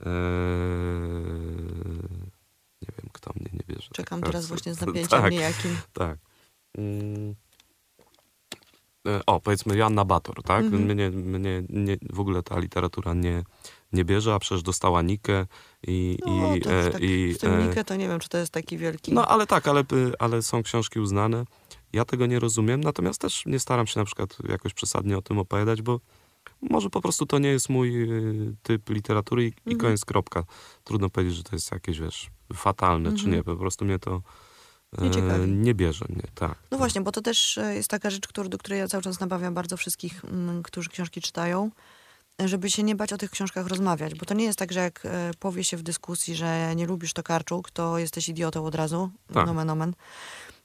Eee, nie wiem, kto mnie nie bierze. Czekam tak teraz teraz. właśnie z napięciem Tak, niejakim. tak. Mm. E, O, powiedzmy Joanna Bator, tak? Mhm. Mnie, mnie nie, w ogóle ta literatura nie, nie bierze, a przecież dostała Nikę i... No, i, to już e, tak, i z tym e, to nie wiem, czy to jest taki wielki... No ale tak, ale, y, ale są książki uznane. Ja tego nie rozumiem, natomiast też nie staram się na przykład jakoś przesadnie o tym opowiadać, bo może po prostu to nie jest mój y, typ literatury i, i Mhm. koniec, kropka. Trudno powiedzieć, że to jest jakieś, wiesz, fatalne czy Mhm. nie. Po prostu mnie to Nie ciekawi. nie bierze mnie, tak. No właśnie, bo to też e, jest taka rzecz, który, do której ja cały czas nabawiam bardzo wszystkich, mm, którzy książki czytają, e, żeby się nie bać o tych książkach rozmawiać, bo to nie jest tak, że jak e, powie się w dyskusji, że nie lubisz Tokarczuk, to jesteś idiotą od razu, Tak. nomen omen.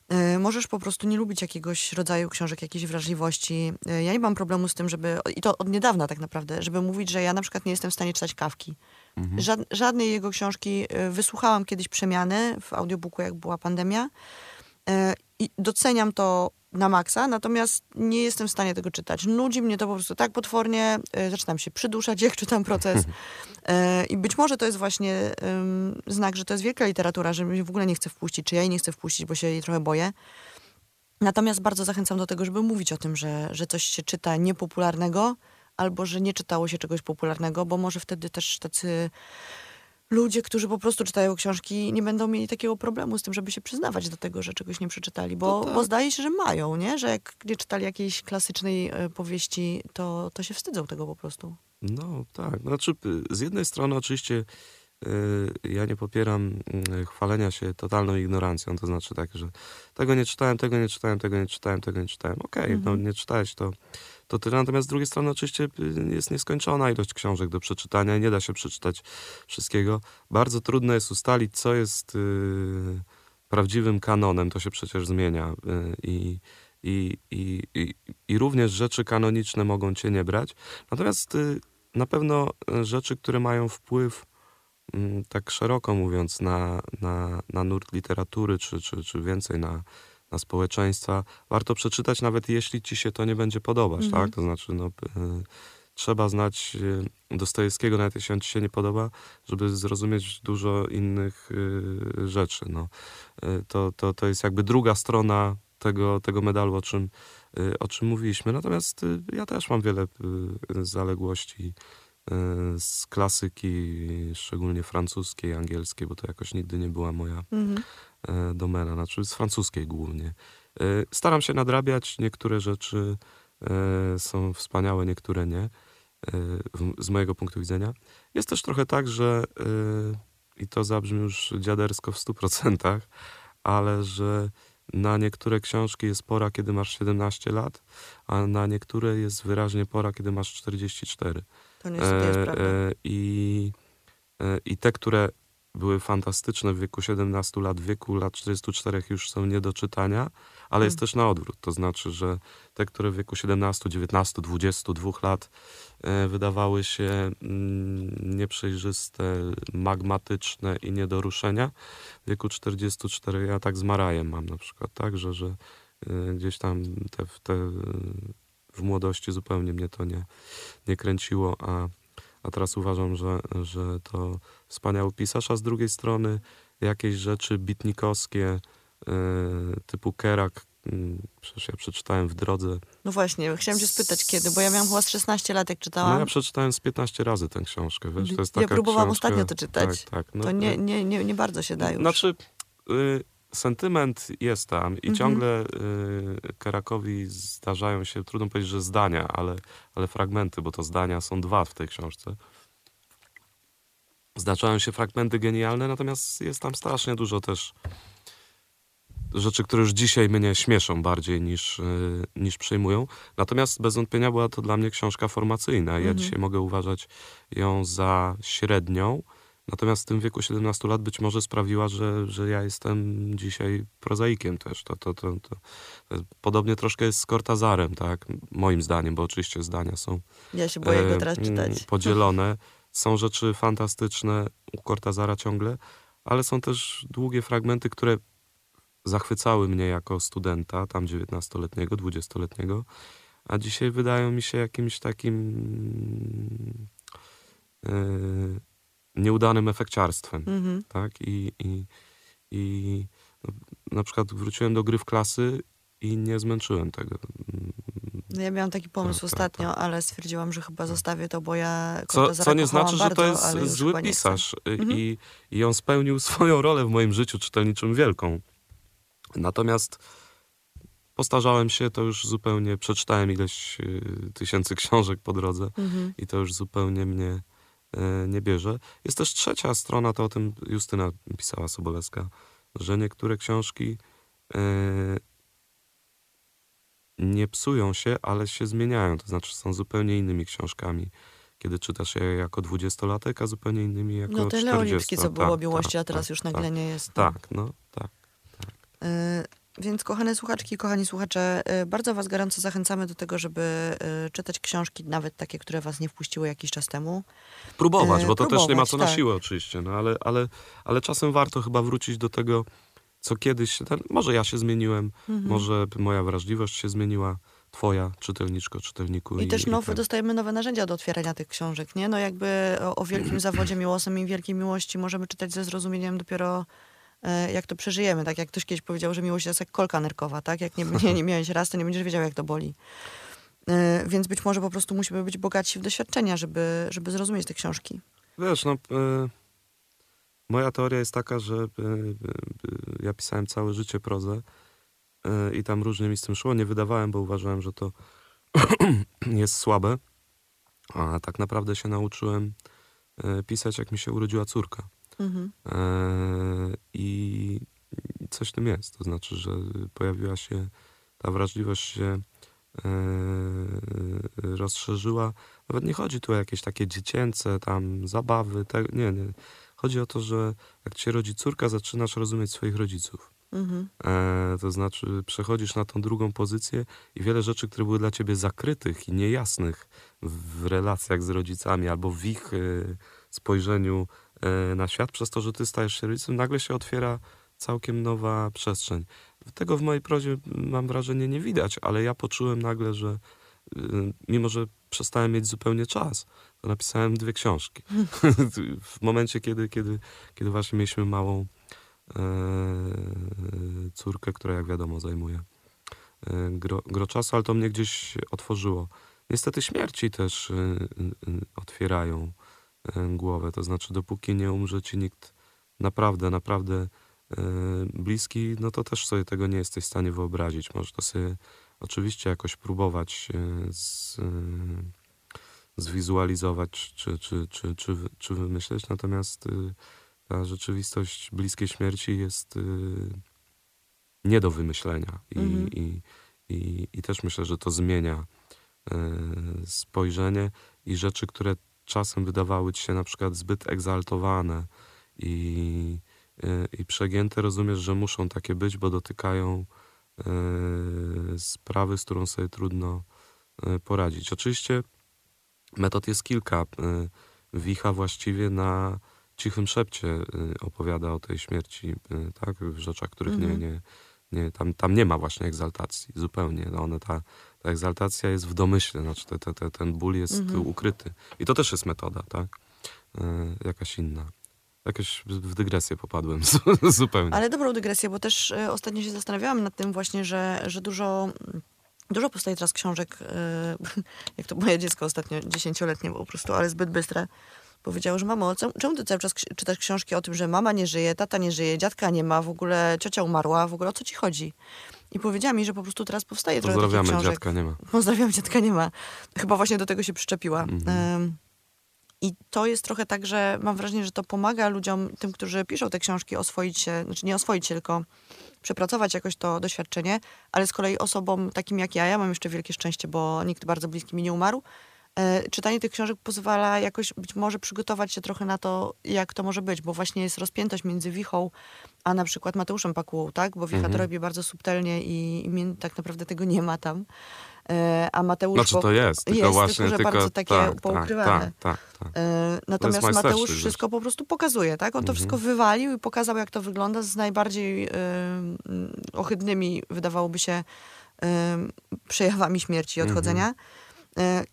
E, Możesz po prostu nie lubić jakiegoś rodzaju książek, jakiejś wrażliwości. E, Ja nie mam problemu z tym, żeby, i to od niedawna tak naprawdę, żeby mówić, że ja na przykład nie jestem w stanie czytać Kawki. Mhm. Żad, żadnej jego książki, wysłuchałam kiedyś przemiany w audiobooku, jak była pandemia. I doceniam to na maksa, natomiast nie jestem w stanie tego czytać. Nudzi mnie to po prostu tak potwornie, e, zaczynam się przyduszać, jak czytam proces. E, I być może to jest właśnie znak, że to jest wielka literatura, że mnie w ogóle nie chcę wpuścić, czy ja jej nie chcę wpuścić, bo się jej trochę boję. Natomiast bardzo zachęcam do tego, żeby mówić o tym, że, że coś się czyta niepopularnego, albo że nie czytało się czegoś popularnego, bo może wtedy też tacy ludzie, którzy po prostu czytają książki, nie będą mieli takiego problemu z tym, żeby się przyznawać do tego, że czegoś nie przeczytali, bo, To tak. bo zdaje się, że mają, nie? Że jak nie czytali jakiejś klasycznej e, powieści, to, to się wstydzą tego po prostu. No tak, znaczy z jednej strony oczywiście y, ja nie popieram y, chwalenia się totalną ignorancją, to znaczy tak, że tego nie czytałem, tego nie czytałem, tego nie czytałem, tego nie czytałem. Okej, no Mhm. nie czytałeś to, to tyle, natomiast z drugiej strony oczywiście y, jest nieskończona ilość książek do przeczytania i nie da się przeczytać wszystkiego. Bardzo trudno jest ustalić, co jest y, prawdziwym kanonem, to się przecież zmienia y, i i, i, i, i również rzeczy kanoniczne mogą cię nie brać. Natomiast y, na pewno rzeczy, które mają wpływ, mm, tak szeroko mówiąc, na, na, na nurt literatury, czy, czy, czy więcej na, na społeczeństwa, warto przeczytać, nawet jeśli ci się to nie będzie podobać, Mhm. tak? To znaczy, no, y, trzeba znać y, Dostojewskiego, nawet jeśli on ci się nie podoba, żeby zrozumieć dużo innych y, rzeczy. No. To, to, to jest jakby druga strona tego, tego medalu, o czym, o czym mówiliśmy. Natomiast ja też mam wiele zaległości z klasyki, szczególnie francuskiej, angielskiej, bo to jakoś nigdy nie była moja Mhm. e, domena, znaczy z francuskiej głównie. E, Staram się nadrabiać, niektóre rzeczy e, są wspaniałe, niektóre nie, e, z mojego punktu widzenia. Jest też trochę tak, że e, i to zabrzmi już dziadersko w 100%, ale że na niektóre książki jest pora, kiedy masz 17 lat, a na niektóre jest wyraźnie pora, kiedy masz 44. To nie jest, E, prawda. e, I, e, I te, które były fantastyczne w wieku 17 lat, w wieku lat 44 już są nie do czytania, ale jest Hmm. też na odwrót. To znaczy, że te, które w wieku 17, 19, 22 lat e, wydawały się mm, nieprzejrzyste, magmatyczne i nie do ruszenia, w wieku 44 ja tak z Marajem mam na przykład, tak, że, że e, gdzieś tam te, te w młodości zupełnie mnie to nie, nie kręciło, a, a teraz uważam, że, że to wspaniały pisarz, a z drugiej strony jakieś rzeczy bitnikowskie e, typu Kerak, mm, przecież ja przeczytałem w drodze. No właśnie, chciałam cię spytać kiedy, bo ja miałam chyba z 16 lat, jak No czytałam. ja przeczytałem z 15 razy tę książkę, wiesz, to jest Ja taka próbowałam książka, ostatnio to czytać. Tak, tak. No, to nie, nie, nie, nie bardzo się da już. Znaczy, y, sentyment jest tam i Mhm. ciągle y, Kerakowi zdarzają się, trudno powiedzieć, że zdania, ale, ale fragmenty, bo to zdania są dwa w tej książce. Zdarzają się fragmenty genialne, natomiast jest tam strasznie dużo też rzeczy, które już dzisiaj mnie śmieszą bardziej niż, y, niż przejmują. Natomiast bez wątpienia była to dla mnie książka formacyjna. Ja Mhm. dzisiaj mogę uważać ją za średnią, natomiast w tym wieku 17 lat być może sprawiła, że, że ja jestem dzisiaj prozaikiem też. To, to, to, to, podobnie troszkę jest z Cortazarem, tak? Moim zdaniem, bo oczywiście zdania są Ja się boję go e, teraz mm, czytać. Podzielone. Są rzeczy fantastyczne u Cortazara ciągle, ale są też długie fragmenty, które zachwycały mnie jako studenta, tam 19-letniego, 20-letniego, a dzisiaj wydają mi się jakimś takim e, nieudanym efekciarstwem Mhm. tak? I, i, i no, na przykład wróciłem do gry w klasy i nie zmęczyłem tego. No ja miałam taki pomysł Tak, tak, ostatnio, ale stwierdziłam, że chyba zostawię to, bo ja Co, co nie znaczy, że to bardzo, jest zły pisarz y, Mhm. i, i on spełnił swoją rolę w moim życiu czytelniczym wielką. Natomiast postarzałem się, to już zupełnie przeczytałem ileś y, tysięcy książek po drodze Mhm. i to już zupełnie mnie nie bierze. Jest też trzecia strona, to o tym Justyna pisała Sobolewska, że niektóre książki e, nie psują się, ale się zmieniają, to znaczy są zupełnie innymi książkami. Kiedy czytasz je jako dwudziestolatek, a zupełnie innymi jako No te 40. Leolipskie, co było Tak, miłości, a tak, teraz tak, już tak, nagle nie jest. no. Tak, no, tak. Y, Więc kochane słuchaczki, kochani słuchacze, y, bardzo was gorąco zachęcamy do tego, żeby y, czytać książki, nawet takie, które was nie wpuściły jakiś czas temu. Próbować, E, bo to też nie ma próbować, co na tak. siłę oczywiście, no ale, ale, ale czasem warto chyba wrócić do tego, co kiedyś, ten, może ja się zmieniłem, Mhm. może moja wrażliwość się zmieniła, twoja czytelniczko, czytelniku. I, też nowe, tak. dostajemy nowe narzędzia do otwierania tych książek, nie? No jakby o, o wielkim zawodzie miłosnym i wielkiej miłości możemy czytać ze zrozumieniem dopiero jak to przeżyjemy. Tak jak ktoś kiedyś powiedział, że miłość jest jak kolka nerkowa, tak? Jak nie, nie, nie miałeś raz, to nie będziesz wiedział, jak to boli. E, Więc być może po prostu musimy być bogaci w doświadczenia, żeby, żeby zrozumieć te książki. Wiesz, no, e, moja teoria jest taka, że e, e, ja pisałem całe życie prozę e, i tam różnie mi z tym szło. Nie wydawałem, bo uważałem, że to jest słabe. A tak naprawdę się nauczyłem e, pisać, jak mi się urodziła córka. Mhm. E, I coś w tym jest. To znaczy, że pojawiła się ta wrażliwość się e, rozszerzyła. Nawet nie chodzi tu o jakieś takie dziecięce tam zabawy. Te, nie, nie. Chodzi o to, że jak ci się rodzi córka, zaczynasz rozumieć swoich rodziców. Mhm. E, to znaczy przechodzisz na tą drugą pozycję i wiele rzeczy, które były dla ciebie zakrytych i niejasnych w relacjach z rodzicami albo w ich e, spojrzeniu na świat, przez to, że ty stajesz się rodzicem, nagle się otwiera całkiem nowa przestrzeń. Tego w mojej prozie mam wrażenie nie widać, ale ja poczułem nagle, że y, mimo, że przestałem mieć zupełnie czas, to napisałem dwie książki. w momencie, kiedy, kiedy, kiedy właśnie mieliśmy małą e, córkę, która jak wiadomo zajmuje e, gro, gro czasu, ale to mnie gdzieś otworzyło. Niestety śmierci też e, e, e, otwierają e, głowę, to znaczy dopóki nie umrze ci nikt naprawdę, naprawdę bliski, no to też sobie tego nie jesteś w stanie wyobrazić. Możesz to sobie oczywiście jakoś próbować e, z, e, zwizualizować czy, czy, czy, czy, czy wymyśleć, natomiast e, ta rzeczywistość bliskiej śmierci jest nie do wymyślenia. I, Mhm. i, i, I też myślę, że to zmienia spojrzenie i rzeczy, które czasem wydawały ci się na przykład zbyt egzaltowane i, y, i przegięte, rozumiesz, że muszą takie być, bo dotykają y, sprawy, z którą sobie trudno y, poradzić. Oczywiście metod jest kilka. Wicha właściwie na cichym szepcie opowiada o tej śmierci, tak? W rzeczach, których Mhm. nie, nie, nie tam, tam nie ma właśnie egzaltacji, zupełnie. No one, ta, ta egzaltacja jest w domyśle, znaczy te, te, te, ten ból jest Mhm. ukryty. I to też jest metoda, tak? Y, jakaś inna. Jakoś w dygresję popadłem zupełnie. Ale dobrą dygresję, bo też e, ostatnio się zastanawiałam nad tym właśnie, że, że dużo, dużo powstaje teraz książek, e, jak to moje dziecko ostatnio, dziesięcioletnie po prostu, ale zbyt bystre, powiedziało, że mamo, czemu ty cały czas czytasz książki o tym, że mama nie żyje, tata nie żyje, dziadka nie ma, w ogóle ciocia umarła, w ogóle o co ci chodzi? I powiedziała mi, że po prostu teraz powstaje trochę takich Pozdrawiamy, książek. dziadka nie ma. Pozdrawiam, dziadka nie ma. Chyba właśnie do tego się przyczepiła. Mhm. I to jest trochę tak, że mam wrażenie, że to pomaga ludziom, tym, którzy piszą te książki, oswoić się, znaczy nie oswoić się, tylko przepracować jakoś to doświadczenie, ale z kolei osobom takim jak ja, ja mam jeszcze wielkie szczęście, bo nikt bardzo bliski mi nie umarł, e, czytanie tych książek pozwala jakoś być może przygotować się trochę na to, jak to może być, bo właśnie jest rozpiętość między Wichą, a na przykład Mateuszem Pakułą, tak? Bo Wicha Mhm. to robi bardzo subtelnie i, i tak naprawdę tego nie ma tam. E, a Mateusz... Znaczy to jest, tylko jest, właśnie tylko, że tylko, bardzo takie tak, poukrywane. Tak, tak, tak. E, Natomiast Mateusz wszystko po prostu pokazuje, tak? On to Mhm. wszystko wywalił i pokazał, jak to wygląda z najbardziej e, ohydnymi, wydawałoby się, e, przejawami śmierci i Mhm. odchodzenia. E,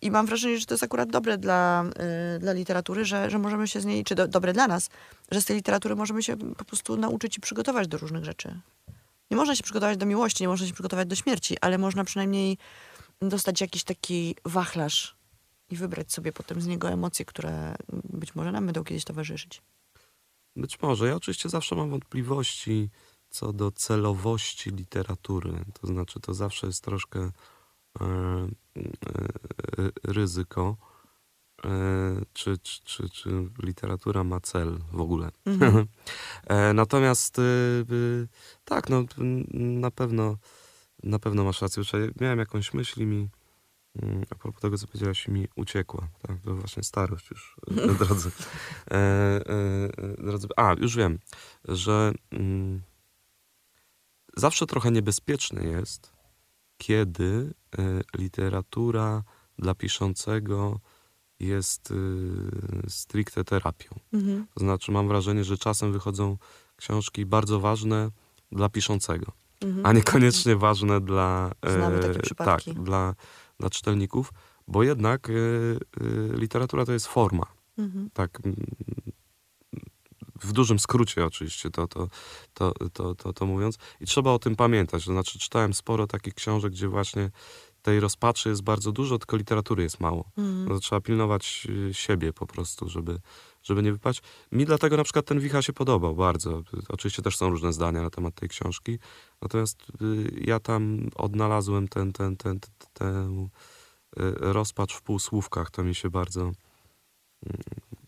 I mam wrażenie, że to jest akurat dobre dla, e, dla literatury, że, że możemy się z niej, czy do, dobre dla nas, że z tej literatury możemy się po prostu nauczyć i przygotować do różnych rzeczy. Nie można się przygotować do miłości, nie można się przygotować do śmierci, ale można przynajmniej dostać jakiś taki wachlarz i wybrać sobie potem z niego emocje, które być może nam będą kiedyś towarzyszyć. Być może. Ja oczywiście zawsze mam wątpliwości co do celowości literatury. To znaczy, to zawsze jest troszkę ryzyko, e, czy, czy, czy, czy literatura ma cel w ogóle. Mhm. E, Natomiast y, y, tak, no na pewno, na pewno masz rację. Miałem jakąś myśl i mi mm, a propos tego, co powiedziałaś, mi uciekła. Tak, to właśnie starość już, e, drodzy. E, e, e, drodzy. A, już wiem, że mm, zawsze trochę niebezpieczne jest, kiedy e, literatura dla piszącego jest y, stricte terapią. Mhm. To znaczy, mam wrażenie, że czasem wychodzą książki bardzo ważne dla piszącego, Mhm. a niekoniecznie ważne dla, e, tak, dla, dla czytelników, bo jednak e, e, literatura to jest forma. Mhm. Tak, dużym skrócie oczywiście to, to, to, to, to, to mówiąc. I trzeba o tym pamiętać. To znaczy, czytałem sporo takich książek, gdzie właśnie tej rozpaczy jest bardzo dużo, tylko literatury jest mało. To trzeba pilnować y, siebie po prostu, żeby, żeby nie wypaść. Mi dlatego na przykład ten Wicha się podobał bardzo. Oczywiście też są różne zdania na temat tej książki. Natomiast y, ja tam odnalazłem ten, ten, ten, ten, tę y, rozpacz w półsłówkach. To mi się bardzo mm,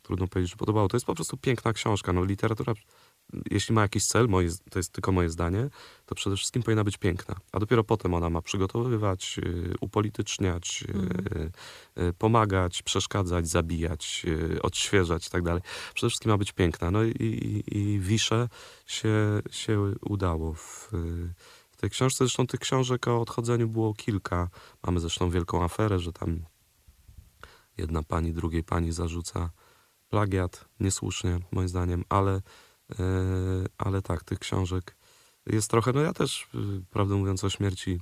trudno powiedzieć, że podobało. To jest po prostu piękna książka. No, literatura, jeśli ma jakiś cel, moje, to jest tylko moje zdanie, to przede wszystkim powinna być piękna. A dopiero potem ona ma przygotowywać, y, upolityczniać, y, pomagać, przeszkadzać, zabijać, odświeżać i tak dalej. Przede wszystkim ma być piękna. No i, i, i Wisze się, się udało w, w tej książce. Zresztą tych książek o odchodzeniu było kilka. Mamy zresztą wielką aferę, że tam jedna pani drugiej pani zarzuca plagiat, niesłusznie moim zdaniem, ale, e, ale tak, tych książek jest trochę, no ja też, y, prawdę mówiąc o śmierci,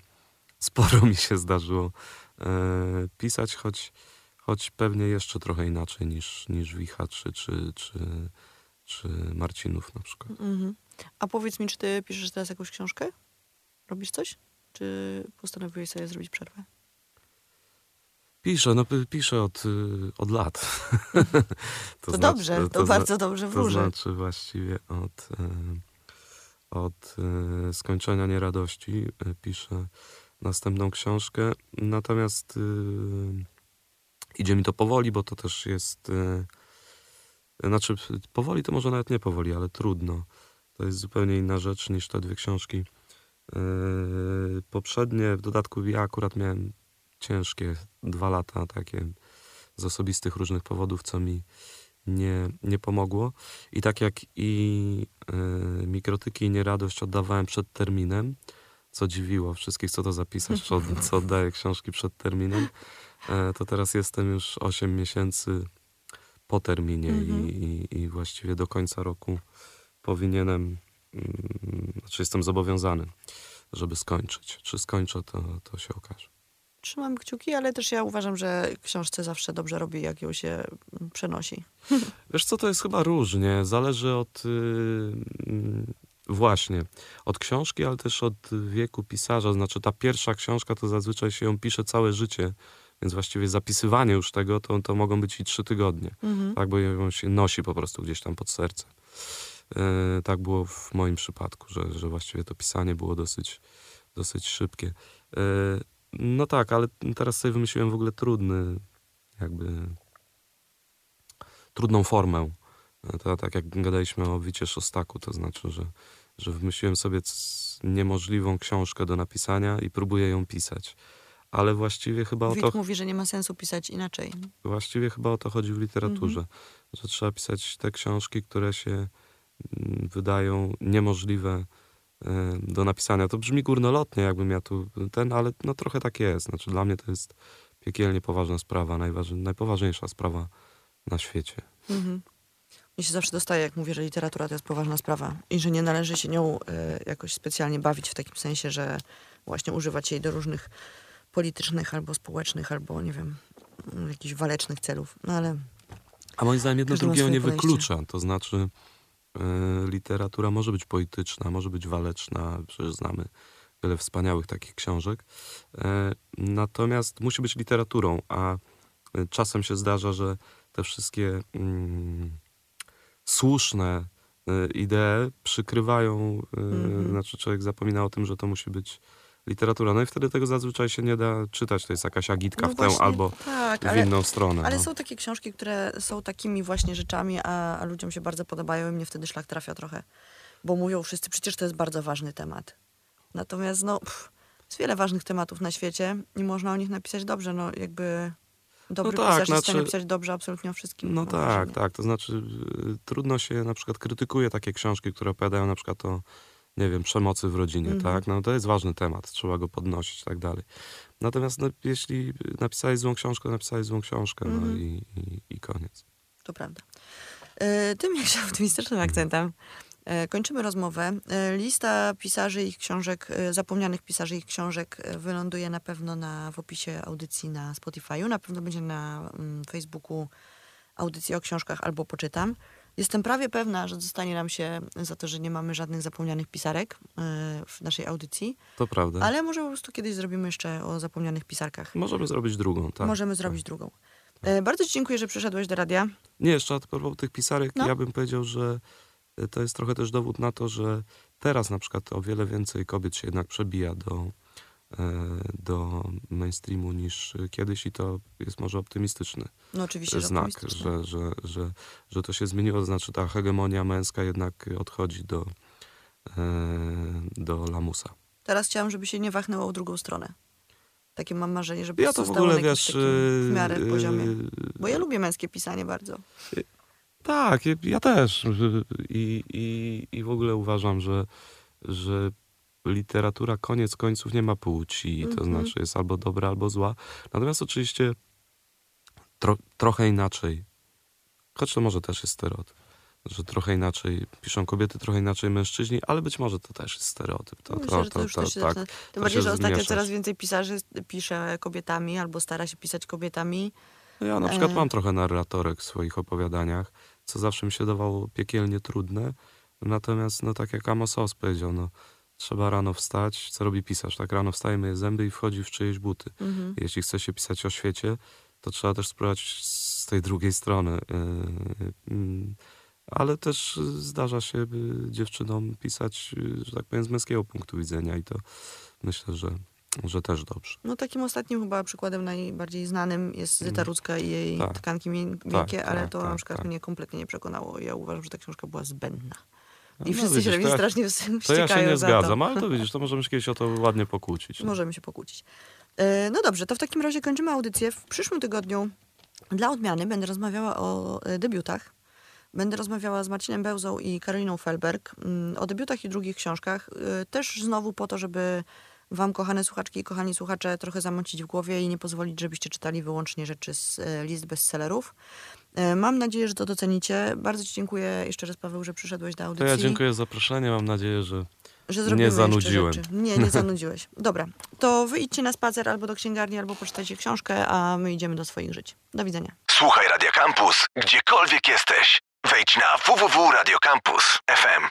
sporo mi się zdarzyło e, pisać, choć, choć pewnie jeszcze trochę inaczej niż, niż Wicha czy, czy, czy, czy Marcinów na przykład. Mhm. A powiedz mi, czy ty piszesz teraz jakąś książkę? Robisz coś? Czy postanowiłeś sobie zrobić przerwę? Piszę, no piszę od, y, od lat. To, znaczy- dobrze, to, zna- bardzo dobrze To wróży. znaczy właściwie od, e, od e, skończenia nieradości piszę następną książkę. Natomiast idzie mi to powoli, bo to też jest. Znaczy, powoli to może nawet nie powoli, ale trudno. To jest zupełnie inna rzecz niż te dwie książki. Poprzednie, w dodatku ja akurat miałem ciężkie dwa lata takie z osobistych różnych powodów, co mi nie, nie pomogło. I tak jak i y, mikrotyki i nieradość oddawałem przed terminem, co dziwiło wszystkich, co to zapisać, co, co oddaję książki przed terminem, e, to teraz jestem już 8 miesięcy po terminie Mhm. i, i, i właściwie do końca roku powinienem, mm, znaczy jestem zobowiązany, żeby skończyć. Czy skończę, to, to się okaże. Trzymam kciuki, ale też ja uważam, że książce zawsze dobrze robi, jak ją się przenosi. Wiesz co, to jest chyba różnie. Zależy od y, mm, właśnie, od książki, ale też od wieku pisarza. Znaczy ta pierwsza książka to zazwyczaj się ją pisze całe życie, więc właściwie zapisywanie już tego to, to mogą być i trzy tygodnie. Mhm. Tak, bo ją się nosi po prostu gdzieś tam pod serce. E, tak było w moim przypadku, że, że właściwie to pisanie było dosyć, dosyć szybkie. E, no tak, ale teraz sobie wymyśliłem w ogóle trudny, jakby trudną formę. To tak jak gadaliśmy o Wicie Szostaku, to znaczy, że, że wymyśliłem sobie niemożliwą książkę do napisania i próbuję ją pisać. Ale właściwie chyba o to Wit mówi, że nie ma sensu pisać inaczej. Właściwie chyba o to chodzi w literaturze, Mhm. że trzeba pisać te książki, które się mm, wydają niemożliwe do napisania. To brzmi górnolotnie, jakbym ja tu ten, ale no trochę tak jest. Znaczy dla mnie to jest piekielnie poważna sprawa, najważ, najpoważniejsza sprawa na świecie. Mhm. Mnie się zawsze dostaje, jak mówię, że literatura to jest poważna sprawa i że nie należy się nią e, jakoś specjalnie bawić w takim sensie, że właśnie używać jej do różnych politycznych albo społecznych, albo nie wiem, jakichś walecznych celów. No ale A moim zdaniem jedno drugiego nie podejście. wyklucza. To znaczy literatura może być poetyczna, może być waleczna, przecież znamy wiele wspaniałych takich książek. E, natomiast musi być literaturą, a e, czasem się zdarza, że te wszystkie mm, słuszne idee przykrywają, e, Mhm. znaczy człowiek zapomina o tym, że to musi być literatura. No i wtedy tego zazwyczaj się nie da czytać. To jest jakaś agitka No w tę właśnie, albo tak, w ale, inną stronę. ale no. są takie książki, które są takimi właśnie rzeczami, a, a ludziom się bardzo podobają i mnie wtedy szlak trafia trochę. Bo mówią wszyscy, przecież to jest bardzo ważny temat. Natomiast no, pff, jest wiele ważnych tematów na świecie i można o nich napisać dobrze. No jakby dobry tak, pisarz jest w stanie znaczy- pisać dobrze absolutnie o wszystkim. No tak, tak. To znaczy y, trudno się na przykład krytykuje takie książki, które opowiadają na przykład o, nie wiem, przemocy w rodzinie, Mhm. tak? No to jest ważny temat, trzeba go podnosić i tak dalej. Natomiast no, jeśli napisałeś złą książkę, napisałeś złą książkę, no Mhm. i, i, i koniec. To prawda. E, Tym jakże optymistycznym akcentem e, kończymy rozmowę. E, Lista pisarzy i ich książek, zapomnianych pisarzy i ich książek wyląduje na pewno na, w opisie audycji na Spotify'u. Na pewno będzie na mm, Facebooku audycji o książkach albo poczytam. Jestem prawie pewna, że dostanie nam się za to, że nie mamy żadnych zapomnianych pisarek e, w naszej audycji, To prawda. ale może po prostu kiedyś zrobimy jeszcze o zapomnianych pisarkach. Możemy zrobić drugą, tak. Możemy zrobić drugą. E, Bardzo Ci dziękuję, że przyszedłeś do radia. Nie, jeszcze a propos tych pisarek, No. ja bym powiedział, że y, to jest trochę też dowód na to, że teraz na przykład o wiele więcej kobiet się jednak przebija do, e, do mainstreamu niż kiedyś i to jest może optymistyczny No oczywiście, że znak, optymistyczne. że, że, że, że to się zmieniło, to znaczy ta hegemonia męska jednak odchodzi do, e, do lamusa. Teraz chciałam, żeby się nie wachnęło w drugą stronę. Takie mam marzenie, żeby Ja to w ogóle na wiesz... w e, miarę poziomie. e, Bo ja lubię męskie pisanie bardzo. Tak, ja- ja też. I, i, I w ogóle uważam, że, że literatura koniec końców nie ma płci, to Mhm. znaczy jest albo dobra, albo zła. Natomiast oczywiście tro, trochę inaczej, choć to może też jest stereotyp, że trochę inaczej piszą kobiety, trochę inaczej mężczyźni, ale być może to też jest stereotyp. To, Myślę, to, to, to już to, też się tak. zaczyna. Tym to bardziej, że ostatnio coraz więcej pisarzy pisze kobietami albo stara się pisać kobietami. No Ja na przykład E. mam trochę narratorek w swoich opowiadaniach, co zawsze mi się dawało piekielnie trudne. Natomiast, no tak jak Amos Oz powiedział, no, trzeba rano wstać. Co robi pisarz? Tak rano wstaje, myje zęby i wchodzi w czyjeś buty. Mhm. Jeśli chce się pisać o świecie, to trzeba też spróbować z tej drugiej strony. Yy, mm, Ale też zdarza się dziewczynom pisać, y, że tak powiem, z męskiego punktu widzenia i to myślę, że, że też dobrze. No takim ostatnim chyba przykładem najbardziej znanym jest Zyta Mhm. Rudzka i jej Tak. tkanki mię- miękkie, ale tak, to tak, na przykład tak. mnie kompletnie nie przekonało. Ja uważam, że ta książka była zbędna. No I wszyscy widzisz, się to ja- strasznie To wściekają ja się nie za zgadzam, to. ale to widzisz, to możemy się kiedyś o to ładnie pokłócić. no. Możemy się pokłócić. E, No dobrze, to w takim razie kończymy audycję. W przyszłym tygodniu dla odmiany będę rozmawiała o e, debiutach. Będę rozmawiała z Marcinem Bełzą i Karoliną Felberg mm, o debiutach i drugich książkach. E, Też znowu po to, żeby wam, kochane słuchaczki i kochani słuchacze, trochę zamącić w głowie i nie pozwolić, żebyście czytali wyłącznie rzeczy z e, list bestsellerów. E, Mam nadzieję, że to docenicie. Bardzo ci dziękuję jeszcze raz, Paweł, że przyszedłeś do To audycji. ja dziękuję za zaproszenie. Mam nadzieję, że że Nie zanudziłem. Nie, nie zanudziłeś. Dobra, to wy idźcie na spacer albo do księgarni, albo poczytajcie książkę, a my idziemy do swoich żyć. Do widzenia. Słuchaj Radio Campus, gdziekolwiek jesteś. Wejdź na www.radiocampus.fm.